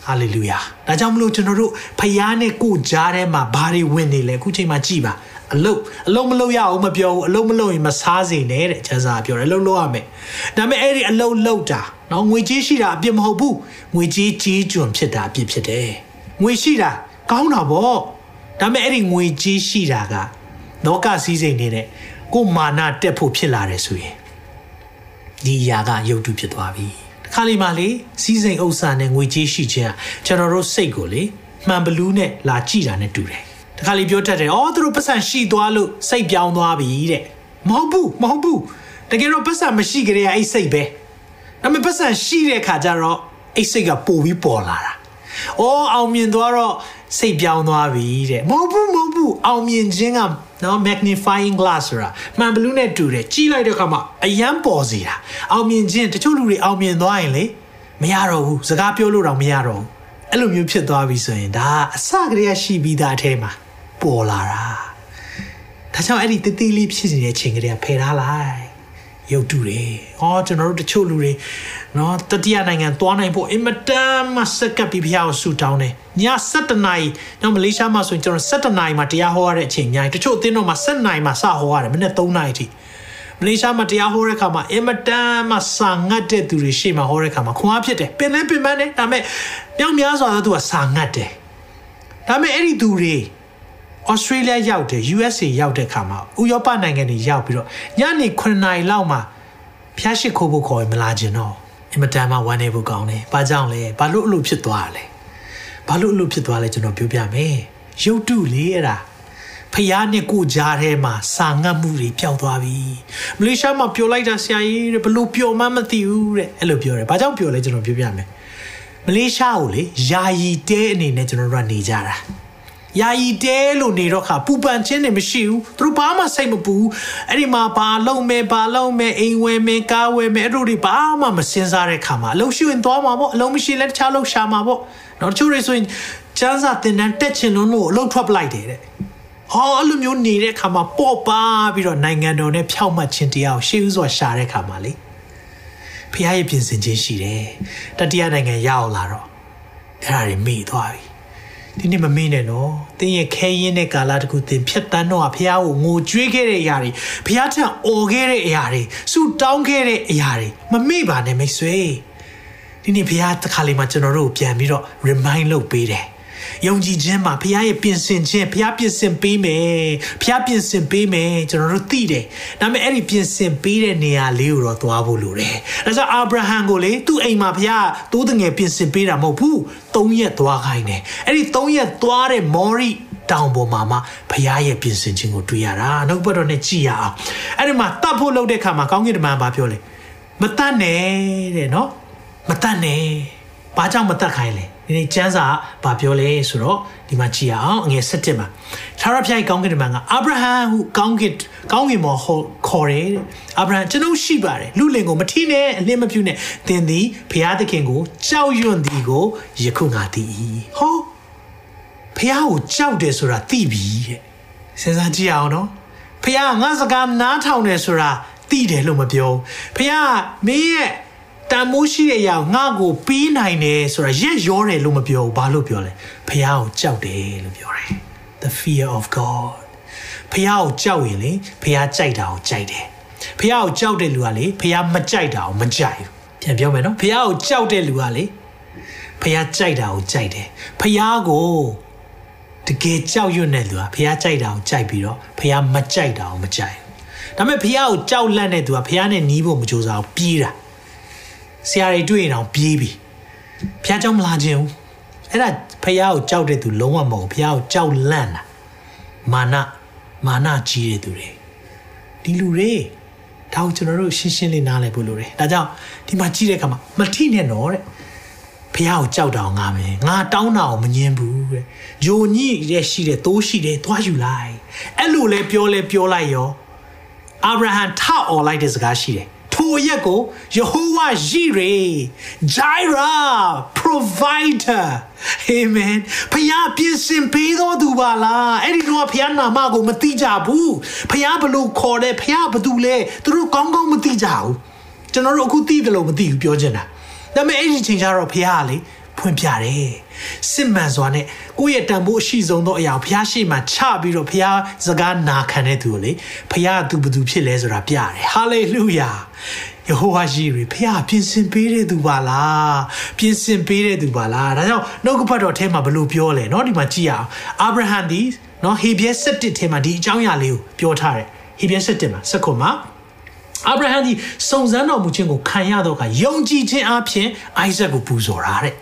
ဟာလေလုယာဒါကြောင့်မလို့ကျွန်တော်တို့ဖះနဲ့ကိုကြားထဲမှာဘာတွေဝင်နေလဲအခုချိန်မှာကြည်ပါအလုတ်အလုံးမလုံးရအောင်မပြောဘူးအလုံးမလုံးရင်မစားစေနဲ့တဲ့ကျန်းစာပြောတယ်အလုံးလုံးရမယ်ဒါပေမဲ့အဲ့ဒီအလုံးလုံးတာနော်ငွေကြီးရှိတာအပြစ်မဟုတ်ဘူးငွေကြီးကြီးကျွန်းဖြစ်တာအပြစ်ဖြစ်တယ်ငွေရှိတာကောင်းတာပေါ့ ဒါပေမဲ့အဲ့ဒီငွေကြီးရှိတာကလောကစည်းစိမ်နေတဲ့ကိုမာနတက်ဖို့ဖြစ်လာတယ်ဆိုရင်ဒီအရာကယုတ်တုဖြစ်သွားပြီတခါလေးမှလေစီးစိမ်ဥစ္စာနဲ့ငွေကြေးရှိခြင်းကျွန်တော်တို့စိတ်ကိုလေမှန်ဘလူးနဲ့လာကြည့်တာနဲ့တူတယ်တခါလေးပြောတတ်တယ်အော်သူတို့ပတ်စံရှိသွားလို့စိတ်ပြောင်းသွားပြီတဲ့မဟုတ်ဘူးမဟုတ်ဘူးတကယ်တော့ပတ်စံမရှိကြတဲ့အဲ့စိတ်ပဲဒါပေမဲ့ပတ်စံရှိတဲ့ခါကျတော့အဲ့စိတ်ကပိုပြီးပေါ်လာတာ အော်အောင်မြင်သွားတော့စိတ်ပြောင်းသွားပြီတဲ့မဟုတ်ဘူးမဟုတ်ဘူးအောင်မြင်ခြင်းကနော် magnifying glass ဆိုတာမှန်ဘလူးနဲ့တူတယ်ကြီးလိုက်တဲ့အခါမှာအယံပေါ်စီတာအောင်မြင်ခြင်းတချို့လူတွေအောင်မြင်သွားရင်လေမရတော့ဘူးစကားပြောလို့တော့မရတော့ဘူးအဲ့လိုမျိုးဖြစ်သွားပြီဆိုရင်ဒါအစကတည်းကရှိပြီးသားအထဲမှာပေါ်လာတာဒါကြောင့်အဲ့ဒီတတိလေးဖြစ်နေတဲ့ချိန်ကလေးကဖယ်ထားလိုက် ရုပ်တုတွေဟောကျွန်တော်တို့တချို့လူတွေနော်တတိယနိုင်ငံသွားနိုင်ဖို့အင်မတန်မှစက်ကပ်ပြီးဖျားကိုဆူတောင်းတယ်ည7နာရီနော်မလေးရှားမှာဆိုရင်ကျွန်တော်7နာရီမှာတရားဟောရတဲ့အချိန်များတချို့အသင်းတော်မှာ7နာရီမှာစဟောရတယ်မနေ့3နာရီထိမလေးရှားမှာတရားဟောတဲ့အခါမှာအင်မတန်မှစာငတ်တဲ့သူတွေရှေ့မှာဟောတဲ့အခါမှာခွန်အားဖြစ်တယ်ပင်လဲပင်ပန်းတယ်ဒါပေမဲ့မြောက်များစွာသောသူကစာငတ်တယ်ဒါပေမဲ့အဲ့ဒီသူတွေ Australia ရောက်တယ် USA ရောက်တဲ့ခါမှာဥရောပနိုင်ငံတွေရောက်ပြီးတော့ညနေ9နာရီလောက်မှာဖျားရှိခိုးဖို့ခေါ်ရင်မလာခြင်းတော့အင်မတန်မှဝမ်းနေဖို့ကောင်းတယ်။ဘာကြောင့်လဲ။ဘာလို့အလိုဖြစ်သွားလဲ။ဘာလို့အလိုဖြစ်သွားလဲကျွန်တော်ပြောပြမယ်။ရုပ်တုလေအဲ့ဒါဖျားနဲ့ကိုကြားထဲမှာစာငတ်မှုတွေပျောက်သွားပြီ။မလေးရှားမှာပျော်လိုက်တာဆရာကြီးတဲ့ဘလို့ပျော်မှမသိဘူးတဲ့အဲ့လိုပြောတယ်။ဘာကြောင့်ပျော်လဲကျွန်တော်ပြောပြမယ်။မလေးရှားကိုလေယာယီတဲအနေနဲ့ကျွန်တော်တို့ကနေကြတာ။ ယာယီတဲလို့နေတော့ခါပူပန်ခြင်းတွေမရှိဘူးသူတို့ဘာမှစိတ်မပူအဲ့ဒီမှာဘာလုံးမဲဘာလုံးမဲအိမ်ဝဲမဲကားဝဲမဲအဲ့တို့တွေဘာမှမစင်စားတဲ့ခါမှာအလုံးရှိရင်သွားမှာပေါ့အလုံးမရှိလဲတခြားလုံးရှာမှာပေါ့နော်တချို့တွေဆိုရင်ကျန်းစာတင်တန်းတက်ချင်လို့လို့အလုံးထွက်ပလိုက်တယ်တဲ့အော်အဲ့လိုမျိုးနေတဲ့ခါမှာပေါ့ပါပြီးတော့နိုင်ငံတော်နဲ့ဖြောက်မှတ်ခြင်းတရားကိုရှေးဥစွာရှာတဲ့ခါမှာလေဖခင်ရဲ့ပြင်ဆင်ခြင်းရှိတယ်တတိယနိုင်ငံရောက်လာတော့အဲ့ဒါတွေမိသွားပြီ ဒီနေ့မမေ့နဲ့နော်သင်ရဲ့ခဲရင်တဲ့ကာလတခုသင်ဖြတ်တန်းတော့ဖះကိုငိုကြွေးခဲ့တဲ့အရာတွေဖះထံအော်ခဲ့တဲ့အရာတွေဆူတောင်းခဲ့တဲ့အရာတွေမမေ့ပါနဲ့မိတ်ဆွေဒီနေ့ဖះတစ်ခါလေးမှကျွန်တော်တို့ပြန်ပြီးတော့ remind လုပ်ပေးတယ် ယုံကြည်ခြင်းမှာဘုရားရဲ့ပြင်ဆင်ခြင်းဘုရားပြင်ဆင်ပေးမယ်ဘုရားပြင်ဆင်ပေးမယ်ကျွန်တော်တို့သိတယ်ဒါပေမဲ့အဲ့ဒီပြင်ဆင်ပေးတဲ့နေရာလေးကိုတော့သွားဖို့လိုတယ်ဒါကြောင့်အာဗြဟံကိုလေသူ့အိမ်မှာဘုရားတိုးတငယ်ပြင်ဆင်ပေးတာမဟုတ်ဘူး၃ရက်သွားခိုင်းတယ်အဲ့ဒီ၃ရက်သွားတဲ့မော်ရီတောင်ပေါ်မှာမှဘုရားရဲ့ပြင်ဆင်ခြင်းကိုတွေ့ရတာနောက်ဘက်တော့နဲ့ကြည်ရအောင်အဲ့ဒီမှာတတ်ဖို့လုပ်တဲ့ခါမှာကောင်းကင်တမန်ဘာပြောလဲမတတ်နဲ့တဲ့နော်မတတ်နဲ့ဘာကြောင့်မတတ်ခိုင်းလဲ ဒီနေ့ကျမ်းစာဘာပြောလဲဆိုတော့ဒီမှာကြည့်အောင်အငယ်7မှာသာရဖျိုက်ကောင်းကင်တမန်ကအာဗြဟံဟုကောင်းကင်ကောင်းကင်မော်ခေါ်တယ်အာဗြဟံကျွန်ုပ်ရှိပါတယ်လူလင်ကိုမထီးနဲ့အလင်းမပြူနဲ့သင်သည်ဘုရားသခင်ကိုကြောက်ရွံ့သည်ကိုယခုငါသိ၏ဟောဘုရားကိုကြောက်တယ်ဆိုတာသိပြီတဲ့စဉ်းစားကြည့်အောင်နော်ဘုရားငါစကားနားထောင်တယ်ဆိုတာသိတယ်လို့မပြောဘုရားမင်းရဲ့ တန်မိုးရှိတဲ့အရာငါ့ကိုပြီးနိုင်တယ်ဆိုတာရက်ရောတယ်လို့မပြောဘူးဘာလို့ပြောလဲဖះကိုကြောက်တယ်လို့ပြောတယ် the fear of god ဖះကိုကြောက်ရင်လေဖះကြိုက်တာကိုကြိုက်တယ်ဖះကိုကြောက်တဲ့လူကလေဖះမကြိုက်တာကိုမကြိုက်ဘူးပြန်ပြောမယ်နော်ဖះကိုကြောက်တဲ့လူကလေဖះကြိုက်တာကိုကြိုက်တယ်ဖះကိုတကယ်ကြောက်ရွံ့တဲ့လူကဖះကြိုက်တာကိုကြိုက်ပြီးတော့ဖះမကြိုက်တာကိုမကြိုက်ဘူးဒါပေမဲ့ဖះကိုကြောက်လန့်တဲ့သူကဖះနဲ့နီးဖို့မကြိုးစားဘူးပြေးတာ ဆရာတွေတွေ့ရင်တော့ပြေးပြီဖះเจ้าမလာခြင်းဘူးအဲ့ဒါဖះကိုကြောက်တဲ့သူလုံးဝမဟုတ်ဖះကိုကြောက်လန့်တာမာနမာနကြီးတဲ့သူတွေဒီလူတွေဒါကိုကျွန်တော်တို့ရှင်းရှင်းလေးနားလည်ဖို့လိုတယ်ဒါကြောင့်ဒီမှာကြည့်တဲ့အခါမှာမထိနဲ့တော့တဲ့ဖះကိုကြောက်တာငါမယ်ငါတောင်းတာကိုမငင်းဘူးတဲ့ဂျိုညိရဲ့ရှိတဲ့တိုးရှိတယ်သွားယူလိုက်အဲ့လိုလဲပြောလဲပြောလိုက်ရောအာဗြဟံထအော်လိုက်တဲ့စကားရှိတယ် ထိုရက်ကိုယေဟောဝါယိရေ Jireh provider amen ဖခင်ပြင်ဆင်ပေးတော်သူပါလားအဲ့ဒီတော့ဖခင်နာမကိုမသိကြဘူးဖခင်ဘလို့ခေါ်တယ်ဖခင်ဘာတူလဲသူတို့ကောင်းကောင်းမသိကြဘူးကျွန်တော်တို့အခုသိတယ်လို့မသိဘူးပြောချင်တာဒါပေမဲ့အဲ့ဒီချိန်ကျတော့ဖခင်ကလေဖွင့်ပြတယ် စစ်မှန်စွာနဲ့ကိုယ့်ရဲ့တန်ဖိုးအရှိဆုံးသောအရာကိုဘုရားရှိမှချပြီးတော့ဘုရားစကားနာခံတဲ့သူကိုလေဘုရားသူဘသူဖြစ်လဲဆိုတာပြတယ်ဟာလေလုယာယေဟောဝါရှိရီဖခင်ပြင်ဆင်ပေးတဲ့သူပါလားပြင်ဆင်ပေးတဲ့သူပါလားဒါကြောင့်နှုတ်ကပတ်တော်ထဲမှာဘလို့ပြောလဲเนาะဒီမှာကြည့်အောင်အာဗြဟံဒီเนาะဟေဘရဲ7ထဲမှာဒီအကြောင်းအရာလေးကိုပြောထားတယ်ဟေဘရဲ7မှာစက္ကုမှာအာဗြဟံဒီစုံစမ်းတော်မူခြင်းကိုခံရတော့ကယုံကြည်ခြင်းအပြင်အိုက်ဇက်ကိုပူဇော်တာတဲ့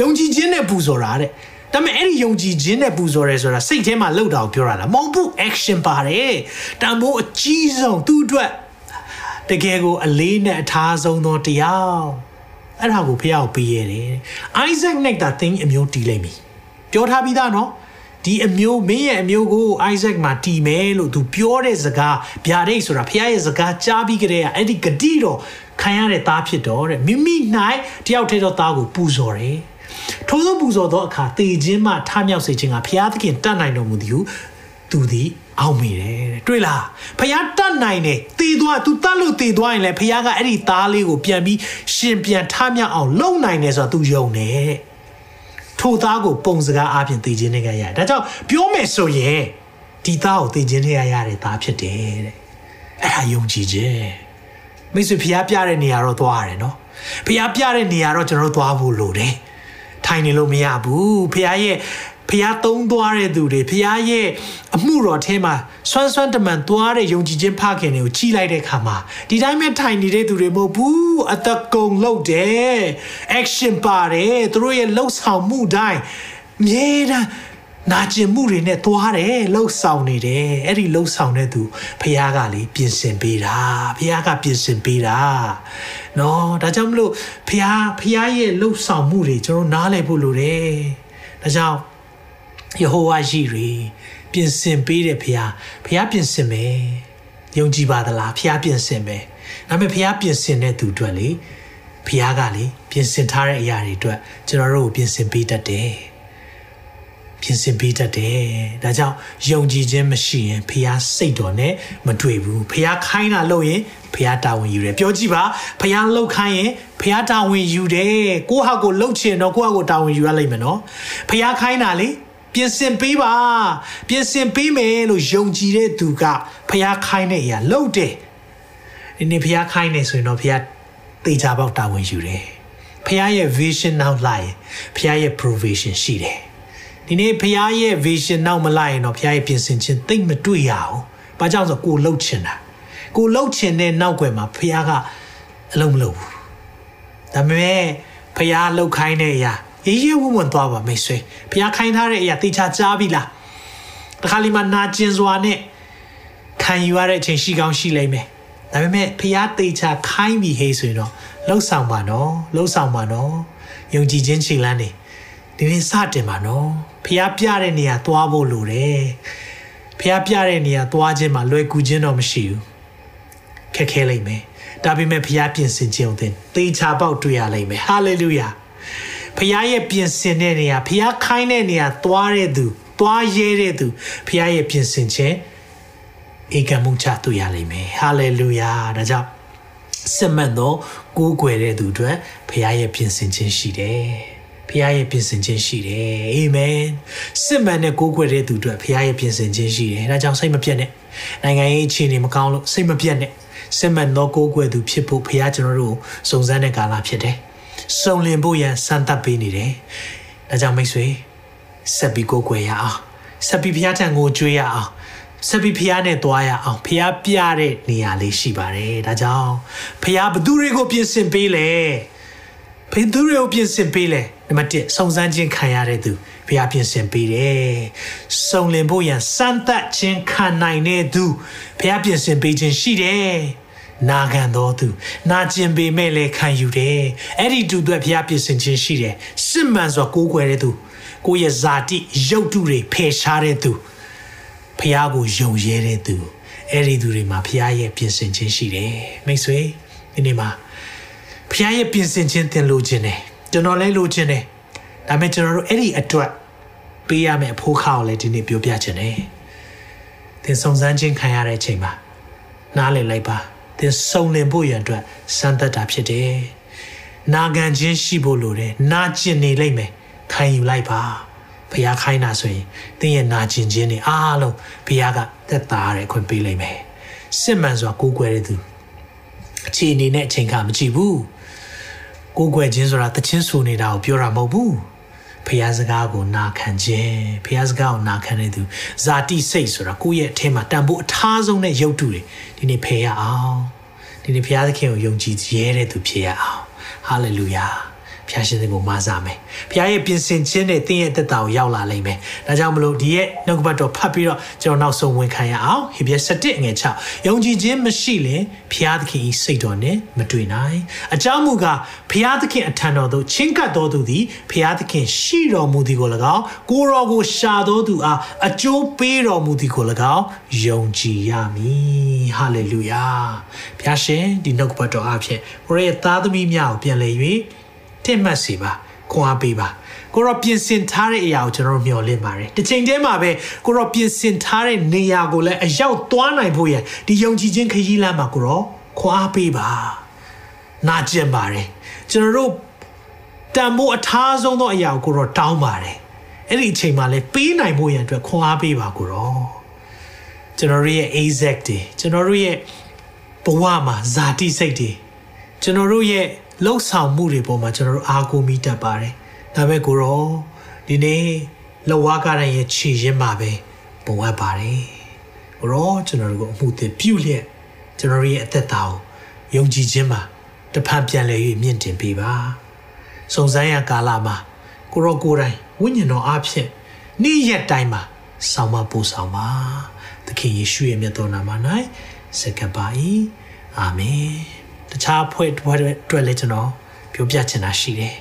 ယုံကြည်ခြင်းနဲ့ပူဇော်တာတဲ့ဒါပေမဲ့အဲ့ဒီယုံကြည်ခြင်းနဲ့ပူဇော်ရဲဆိုတာစိတ်ထဲမှာလှုပ်တာကိုပြောတာလားမဟုတ်ဘူး action ပါတယ်တန်ဖိုးအကြီးဆုံးသူ့အတွက်တကယ်ကိုအလေးနဲ့အထားဆုံးသောတရားအဲ့ဒါကိုဖះကိုပေးရတယ်။ Isaac နဲ့တာသင်အမျိုးတီးလိုက်ပြီ။ပြောထားပြီးသားနော်။ဒီအမျိုးမင်းရဲ့အမျိုးကို Isaac မှာတီးမယ်လို့သူပြောတဲ့စကားဗျာဒိတ်ဆိုတာဖះရဲ့စကားကြားပြီးကြတဲ့အဲ့ဒီဂတိတော်ခံရတဲ့သားဖြစ်တော့တဲ့မိမိ၌တယောက်တည်းသောသားကိုပူဇော်တယ်။ ထို့သောပူဇော်သောအခါတေခြင်းမှထမြောက်စေခြင်းကဘုရားသခင်တတ်နိုင်တော်မူသည်ဟုသူသည်အောက်မိတယ်တဲ့တွေ့လားဖះတတ်နိုင်တယ်တေသွား तू တတ်လို့တေသွားရင်လည်းဖះကအဲ့ဒီသားလေးကိုပြန်ပြီးရှင်ပြန်ထမြောက်အောင်လုပ်နိုင်တယ်ဆိုတော့ तू ယုံတယ်တဲ့ထိုသားကိုပုံစကားအပြင်တည်ခြင်းနဲ့ကရတယ်ဒါကြောင့်ပြောမယ်ဆိုရင်ဒီသားကိုတည်ခြင်းနဲ့ရရတဲ့သားဖြစ်တယ်တဲ့အဲ့ဒါယုံကြည်ခြင်းမိတ်ဆွေဖះပြတဲ့နေရာတော့သွားရတယ်နော်ဖះပြတဲ့နေရာတော့ကျွန်တော်တို့သွားဖို့လိုတယ် ထိုင်နေလို့မရဘူးဖះရဲ့ဖះသုံးသွားတဲ့သူတွေဖះရဲ့အမှုတော်ထဲမှာဆွမ်းဆွမ်းတမန်သွားတဲ့ယုံကြည်ခြင်းဖခင်တွေကိုကြီးလိုက်တဲ့ခါမှာဒီတိုင်းပဲထိုင်နေတဲ့သူတွေမဟုတ်ဘူးအသက်ကုန်လုပ်တယ် action ပါတယ်သူတို့ရဲ့လှုပ်ဆောင်မှုတိုင်းမြဲတမ်း နာကျင်မှုတွေနဲ့သွားတယ်လှုပ်ဆောင်နေတယ်အဲ့ဒီလှုပ်ဆောင်တဲ့သူဖခင်ကလေပြင်ဆင်ပေးတာဖခင်ကပြင်ဆင်ပေးတာနော်ဒါကြောင့်မလို့ဖခင်ဖခင်ရဲ့လှုပ်ဆောင်မှုတွေကျွန်တော်နားလည်ဖို့လိုတယ်ဒါကြောင့်ယေဟောဝါရှိတွေပြင်ဆင်ပေးတယ်ဖခင်ဖခင်ပြင်ဆင်မယ်ယုံကြည်ပါသလားဖခင်ပြင်ဆင်မယ်ဒါပေမဲ့ဖခင်ပြင်ဆင်တဲ့သူအတွက်လေဖခင်ကလေပြင်ဆင်ထားတဲ့အရာတွေအတွက်ကျွန်တော်တို့ကိုပြင်ဆင်ပေးတတ်တယ် ပြင်ဆင်ပေးတတ်တယ်ဒါကြောင့်ယုံကြည်ခြင်းမရှိရင်ဖះစိတ်တော်နဲ့မတွေ့ဘူးဖះခိုင်းတာလို့ရင်ဖះတာဝန်ယူတယ်ပြောကြည့်ပါဖះလှုပ်ခိုင်းရင်ဖះတာဝန်ယူတယ်ကိုဟာကိုလှုပ်ချင်တော့ကိုဟာကိုတာဝန်ယူရလိမ့်မယ်နော်ဖះခိုင်းတာလေပြင်ဆင်ပေးပါပြင်ဆင်ပေးမယ်လို့ယုံကြည်တဲ့သူကဖះခိုင်းတဲ့အရာလှုပ်တယ်ဒီနေ့ဖះခိုင်းနေဆိုရင်တော့ဖះတေချာပေါက်တာဝန်ယူတယ်ဖះရဲ့ vision နောက်လိုက်ဖះရဲ့ provision ရှိတယ် ဒီနေ့ဖះရဲ့ vision နောက်မလိုက်ရင်တော့ဖះရဲ့ပြင်ဆင်ခြင်းသိမ့်မတွေ့ရအောင်။ဘာကြောင့်ဆိုကိုလှုပ်ချင်တာ။ကိုလှုပ်ချင်တဲ့နောက်ွယ်မှာဖះကအလုံးမလုပ်ဘူး။ဒါပေမဲ့ဖះလှုပ်ခိုင်းတဲ့အရာရေးရေးဝုံဝံသွားပါမိတ်ဆွေ။ဖះခိုင်းထားတဲ့အရာတေချာကြားပြီလား။တခါလီမှာနာကျင်စွာနဲ့ခံယူရတဲ့အချိန်ရှိကောင်းရှိလိမ့်မယ်။ဒါပေမဲ့ဖះတေချာခိုင်းပြီဟေးဆိုရင်တော့လှုပ်ဆောင်ပါနော်။လှုပ်ဆောင်ပါနော်။ယုံကြည်ခြင်းခြေလမ်းနေ ဒီနေ့စတင်ပါနော်ဖះပြတဲ့နေရာသွားဖို့လိုတယ်ဖះပြတဲ့နေရာသွားခြင်းမှာလွယ်ကူခြင်းတော့မရှိဘူးခက်ခဲလိမ့်မယ်ဒါပေမဲ့ဖះပြင်ဆင်ခြင်းကိုသင်သေချာပေါက်တွေ့ရလိမ့်မယ်ဟာလေလုယာဖះရဲ့ပြင်ဆင်တဲ့နေရာဖះခိုင်းတဲ့နေရာသွားတဲ့သူသွားရဲတဲ့သူဖះရဲ့ပြင်ဆင်ခြင်းဧကမှုချတွေ့ရလိမ့်မယ်ဟာလေလုယာဒါကြောင့်စစ်မှန်သောကိုးကွယ်တဲ့သူအတွက်ဖះရဲ့ပြင်ဆင်ခြင်းရှိတယ် ဖခင်ရဲ့ပြင်ဆင်ခြင်းရှိတယ်အာမင်စစ်မှန်တဲ့ကိုးကွယ်တဲ့သူတို့ဖခင်ရဲ့ပြင်ဆင်ခြင်းရှိတယ်ဒါကြောင့်စိတ်မပြတ်နဲ့နိုင်ငံရေးအခြေအနေမကောင်းလို့စိတ်မပြတ်နဲ့စစ်မှန်သောကိုးကွယ်သူဖြစ်ဖို့ဖခင်ကျွန်တော်တို့စုံစမ်းတဲ့ကာလဖြစ်တယ်စုံလင်ဖို့ရန်စံတပ်ပေးနေတယ်ဒါကြောင့်မိတ်ဆွေဆက်ပြီးကိုးကွယ်ရအောင်ဆက်ပြီးဖခင်ထံကိုကြွေးရအောင်ဆက်ပြီးဖះနဲ့တွားရအောင်ဖះပြတဲ့နေရာလေးရှိပါတယ်ဒါကြောင့်ဖះဘသူတွေကိုပြင်ဆင်ပေးလဲ ဘယ်သူတွေကိုပြင်ဆင်ပေးလဲနံပါတ်1စုံစမ်းခြင်းခံရတဲ့သူဘုရားပြင်ဆင်ပေးတယ်။စုံလင်ဖို့ရန်စမ်းသပ်ခြင်းခံနိုင်တဲ့သူဘုရားပြင်ဆင်ပေးခြင်းရှိတယ်။နာခံတော်သူနာကျင်ပေမဲ့လည်းခံယူတယ်။အဲ့ဒီသူတွေဘုရားပြင်ဆင်ခြင်းရှိတယ်။စစ်မှန်စွာကိုးကွယ်တဲ့သူကိုယ့်ရဲ့ဇာတိရုပ်တုတွေဖယ်ရှားတဲ့သူဘုရားကိုယုံရဲတဲ့သူအဲ့ဒီသူတွေမှာဘုရားရဲ့ပြင်ဆင်ခြင်းရှိတယ်။မိတ်ဆွေဒီနေ့မှာ ဘုရားရဲ့ပြင်ဆင်ခြင်းသင်လိုခြင်းတယ်ကျွန်တော်လည်းလိုချင်တယ်ဒါပေမဲ့ကျွန်တော်တို့အဲ့ဒီအတွက်ပေးရမယ့်အဖို့ခါကိုလည်းဒီနေ့ပြောပြချင်တယ်သင်စုံစမ်းခြင်းခံရတဲ့အချိန်မှာနားလည်လိုက်ပါသင်စုံလင်ဖို့ရန်အတွက်စမ်းသပ်တာဖြစ်တယ်နာခံခြင်းရှိဖို့လိုတယ်နာကျင်နေလိမ့်မယ်ခံယူလိုက်ပါဘုရားခိုင်းတာဆိုရင်သင်ရဲ့နာကျင်ခြင်းတွေအားလုံးဘုရားကသက်သာရခွင့်ပေးလိမ့်မယ်စစ်မှန်စွာကိုးကွယ်တဲ့သူအခြေအနေနဲ့အချိန်ခါမကြည့်ဘူး ကိုးကွယ်ခြင်းဆိုတာတခြင်းဆိုနေတာကိုပြောတာမဟုတ်ဘူးဖះစကားကိုနာခံခြင်းဖះစကားကိုနာခံတဲ့သူဇာတိစိတ်ဆိုတာကိုယ့်ရဲ့အထက်မှာတန်ဖိုးအထားဆုံးတဲ့ရုပ်တုတွေဒီနေ့ဖယ်ရအောင်ဒီနေ့ဖះသခင်ကိုယုံကြည်ရဲတဲ့သူဖြစ်ရအောင်ဟာလေလုယာ ဖျားရှင်ကိုမဆာမယ်ဖျားရဲ့ပြင်ဆင်ခြင်းနဲ့တင်းရဲ့တက်တာကိုရောက်လာလိမ့်မယ်ဒါကြောင့်မလို့ဒီရဲ့နှုတ်ကပတ်တော်ဖတ်ပြီးတော့ကျွန်တော်နောက်ဆုံးဝင်ခံရအောင်ဟေဘရဲ7အငယ်6ယုံကြည်ခြင်းမရှိရင်ဖျားသခင်ဤစိတ်တော်နဲ့မတွေ့နိုင်အကြောင်းမူကားဖျားသခင်အထံတော်သို့ချင်းကပ်တော်သူသည်ဖျားသခင်ရှိတော်မူသည်ကို၎င်းကိုတော်ကိုရှာတော်သူအားအကျိုးပေးတော်မူသည်ကို၎င်းယုံကြည်ရမည်ဟာလေလုယာဖျားရှင်ဒီနှုတ်ကပတ်တော်အဖြစ်ကိုရဲ့သားသမီးများကိုပြန်လည်၍ တင့်မှတ်စီပါခွန်အားပေးပါကိုရောပြင်ဆင်ထားတဲ့အရာကိုကျွန်တော်တို့မျှော်လင့်ပါတယ်တစ်ချိန်တည်းမှာပဲကိုရောပြင်ဆင်ထားတဲ့နေရာကိုလည်းအရောက်သွားနိုင်ဖို့ရဒီယုံကြည်ခြင်းခရီးလမ်းမှာကိုရောခွာပေးပါနာကျင်ပါတယ်ကျွန်တော်တို့တန်ဖို့အထားဆုံးသောအရာကိုတော့တောင်းပါတယ်အဲ့ဒီအချိန်မှာလည်းပေးနိုင်ဖို့ရန်အတွက်ခွန်အားပေးပါကိုတော့ကျွန်တော်တို့ရဲ့ exact တွေကျွန်တော်တို့ရဲ့ဘဝမှာဇာတိစိတ်တွေကျွန်တော်တို့ရဲ့ လှုပ်ဆောင်မှုတွေပေါ်မှာကျွန်တော်တို့အားကိုးမိတတ်ပါတယ်ဒါပေမဲ့ကိုတော့ဒီနေ့လဝါကရရဲ့ခြေရင်းမှာပဲပုံအပ်ပါတယ်ကိုတော့ကျွန်တော်တို့ကိုအမှုသစ်ပြုလျက်ကျွန်တော်ရဲ့အသက်တာကိုယုံကြည်ခြင်းမှာတစ်ဖန်ပြန်လည်၍မြင့်တင်ပေးပါစုံစမ်းရကာလမှာကိုရောကိုယ်တိုင်ဝိညာဉ်တော်အဖြစ်နေ့ရက်တိုင်းမှာဆောင်မပို့ဆောင်ပါသခင်ယေရှုရဲ့မြတ်တော်နာမ၌စကပါ၏အာမင် တခြားဖွဲ့အတွက်လည်းကျွန်တော်ပြောပြချင်တာရှိတယ်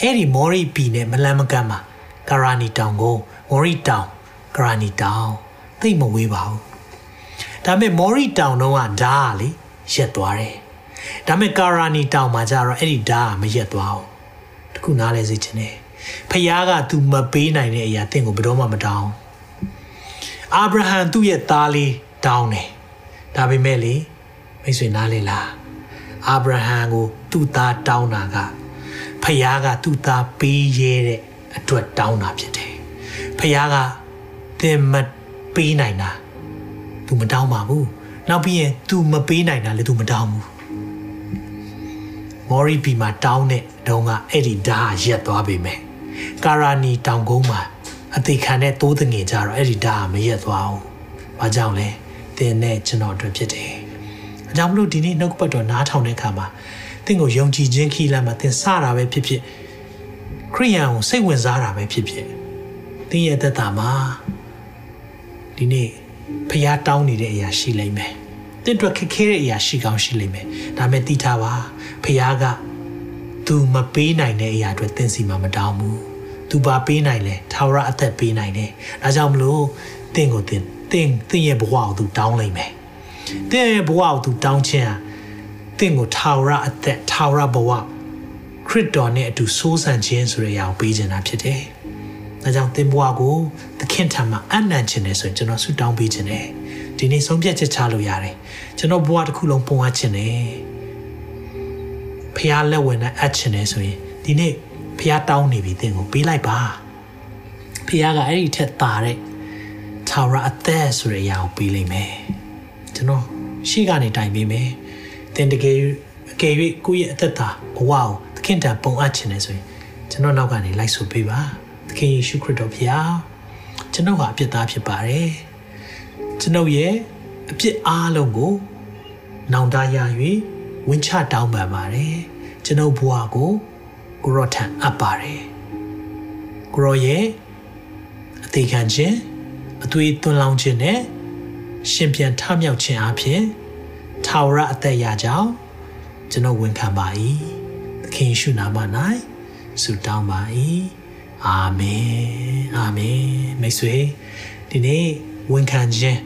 အဲ့ဒီမော်ရီပီနဲ့မလန်မကတ်မှာကာရာနီတောင်ကိုမော်ရီတောင်ကာရာနီတောင်သိမဝေးပါဘူးဒါပေမဲ့မော်ရီတောင်တော့ကဓာတ်လေရက်သွားတယ်ဒါပေမဲ့ကာရာနီတောင်မှာကျတော့အဲ့ဒီဓာတ်မရက်သွားဘူးတခုနားလဲစေချင်တယ်ဖခင်က तू မပေးနိုင်တဲ့အရာတင့်ကိုဘယ်တော့မှမတောင်းအာဗြဟံသူ့ရဲ့သားလေးတောင်းတယ်ဒါပေမဲ့လေမိတ်ဆွေနားလေလား အာဗြဟံကို သူ့သားတောင်းတာကဖခင်ကသူ့သားပေးရဲတဲ့အတွက်တောင်းတာဖြစ်တယ်ဖခင်ကသင်မပေးနိုင်တာ तू မတောင်းပါဘူးနောက်ပြီးရင် तू မပေးနိုင်တာလေ तू မတောင်းဘူးမော်ရီပီမှာတောင်းတဲ့တုန်းကအဲ့ဒီဓာတ်ရက်သွားပြီမယ်ကာရာနီတောင်ကုန်းမှာအသေးခံတဲ့တိုးတငင်ကြတော့အဲ့ဒီဓာတ်မရက်သွားဘူး။ဘာကြောင့်လဲ။သင်နဲ့ကျွန်တော်အတွက်ဖြစ်တယ်။ အကြောင်းမလို့ဒီနေ့နှုတ်ပတ်တော်နားထောင်တဲ့အခါမှာသင်ကိုယုံကြည်ခြင်းခီးလမ်းမှာသင်စတာပဲဖြစ်ဖြစ်ခရိယန်ကိုစိတ်ဝင်စားတာပဲဖြစ်ဖြစ်သင်ရဲ့သက်တာမှာဒီနေ့ဖျားတောင်းနေတဲ့အရာရှိလိမ့်မယ်။သင်အတွက်ခက်ခဲတဲ့အရာရှိကောင်းရှိလိမ့်မယ်။ဒါမဲ့သိထားပါဖျားကသူမပေးနိုင်တဲ့အရာအတွက်သင်စီမှာမတောင်းဘူး။ तू ပါပေးနိုင်လဲထာဝရအသက်ပေးနိုင်တယ်။ဒါကြောင့်မလို့သင်ကိုသင်သင်သင်ရဲ့ဘဝကို तू တောင်းလိုက်မယ်။ သင်ရဲ့ဘဝကို तू တောင်းခြင်းဟာသင်ကိုထာဝရအသက်ထာဝရဘဝခရစ်တော်နဲ့အတူစိုးစံခြင်းဆိုတဲ့အရာကိုပေးခြင်းတာဖြစ်တယ်။ဒါကြောင့်သင်ဘဝကိုသခင်ထံမှာအနံ့ခြင်းနဲ့ဆိုရင်ကျွန်တော်ဆုတောင်းပေးခြင်းတယ်။ဒီနေ့ဆုံးဖြတ်ချက်ချလို့ရတယ်။ကျွန်တော်ဘဝတစ်ခုလုံးပုံအပ်ခြင်းတယ်။ဖះလက်ဝင်နဲ့အပ်ခြင်းတယ်ဆိုရင်ဒီနေ့ဖះတောင်းနေပြီသင်ကိုပေးလိုက်ပါ။ဖះကအဲ့ဒီထက်သာတဲ့ထာဝရအသက်ဆိုတဲ့အရာကိုပေးလိမ့်မယ်။ ကျွန်တော်ရှေ့ကနေတိုင်ပေးမယ်။သင်တကယ်အကယ်၍ကိုယ့်ရဲ့အသက်တာဘဝကိုသခင်တံပုံအပ်ခြင်းတယ်ဆိုရင်ကျွန်တော်နောက်ကနေလိုက်ဆိုပေးပါ။သခင်ယေရှုခရစ်တော်ဖះကျွန်တော်ဟာအပြစ်သားဖြစ်ပါတယ်။ကျွန်ုပ်ရဲ့အပြစ်အားလုံးကိုနောင်တရ၍ဝင်ချတောင်းပန်ပါတယ်။ကျွန်ုပ်ဘဝကိုကိုရောထံအပ်ပါတယ်။ကိုရောရဲ့အသေးခံခြင်းအသွေးသွန်းလောင်းခြင်းနဲ့ ရှင်ပြန်ထမြောက်ခြင်းအပြင်ထာဝရအသက်ရကြောင်းကျွန်တော်ဝန်ခံပါ၏သခင်ရှုနာမ၌ဆုတောင်းပါ၏အာမင်အာမင်မိတ်ဆွေဒီနေ့ဝန်ခံခြင်း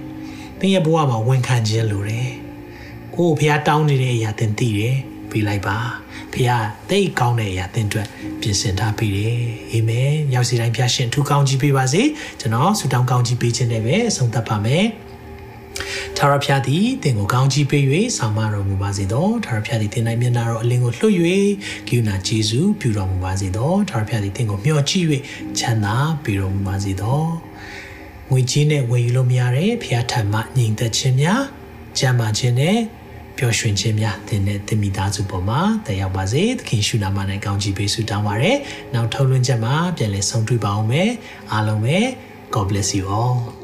သင်ရဲ့ဘဝမှာဝန်ခံခြင်းလိုတယ်ကိုယ်ဖះတောင်းနေတဲ့အရာသင်သိတယ်ပြီးလိုက်ပါဖះသိကောင်းတဲ့အရာသင်အတွက်ပြင်ဆင်ထားပြီးတယ်အာမင်ရောက်စီတိုင်းဖះရှင်ထူကောင်းကြီးပေးပါစေကျွန်တော်ဆုတောင်းကောင်းကြီးပေးခြင်းနဲ့ပဲဆုံးသက်ပါမယ် ထာဝရဘုရားသည်သင်ကိုကောင်းချီးပေး၍ဆောင်မတော်မူပါစေသောထာဝရဘုရားသည်သင်၌မျက်နာတော်အလင်းကိုလွှတ်၍ဂိူနာကျေးဇူးပြုတော်မူပါစေသောထာဝရဘုရားသည်သင်ကိုမျှော်ကြည့်၍ချမ်းသာပေးတော်မူပါစေသောငွေကြီးနဲ့ဝယ်ယူလို့မရတဲ့ဘုရားထံမှညီသက်ခြင်းများကြံပါခြင်းနဲ့ပျော်ရွှင်ခြင်းများသင်နဲ့သင်မိသားစုပေါ်မှာတက်ရောက်ပါစေသခင်ရှုနာမ၌ကောင်းချီးပေးဆုတောင်းပါရယ်နောက်ထုတ်လွှင့်ချက်မှာပြန်လည်ဆုံတွေ့ပါအောင်မယ်အားလုံးပဲ God bless you all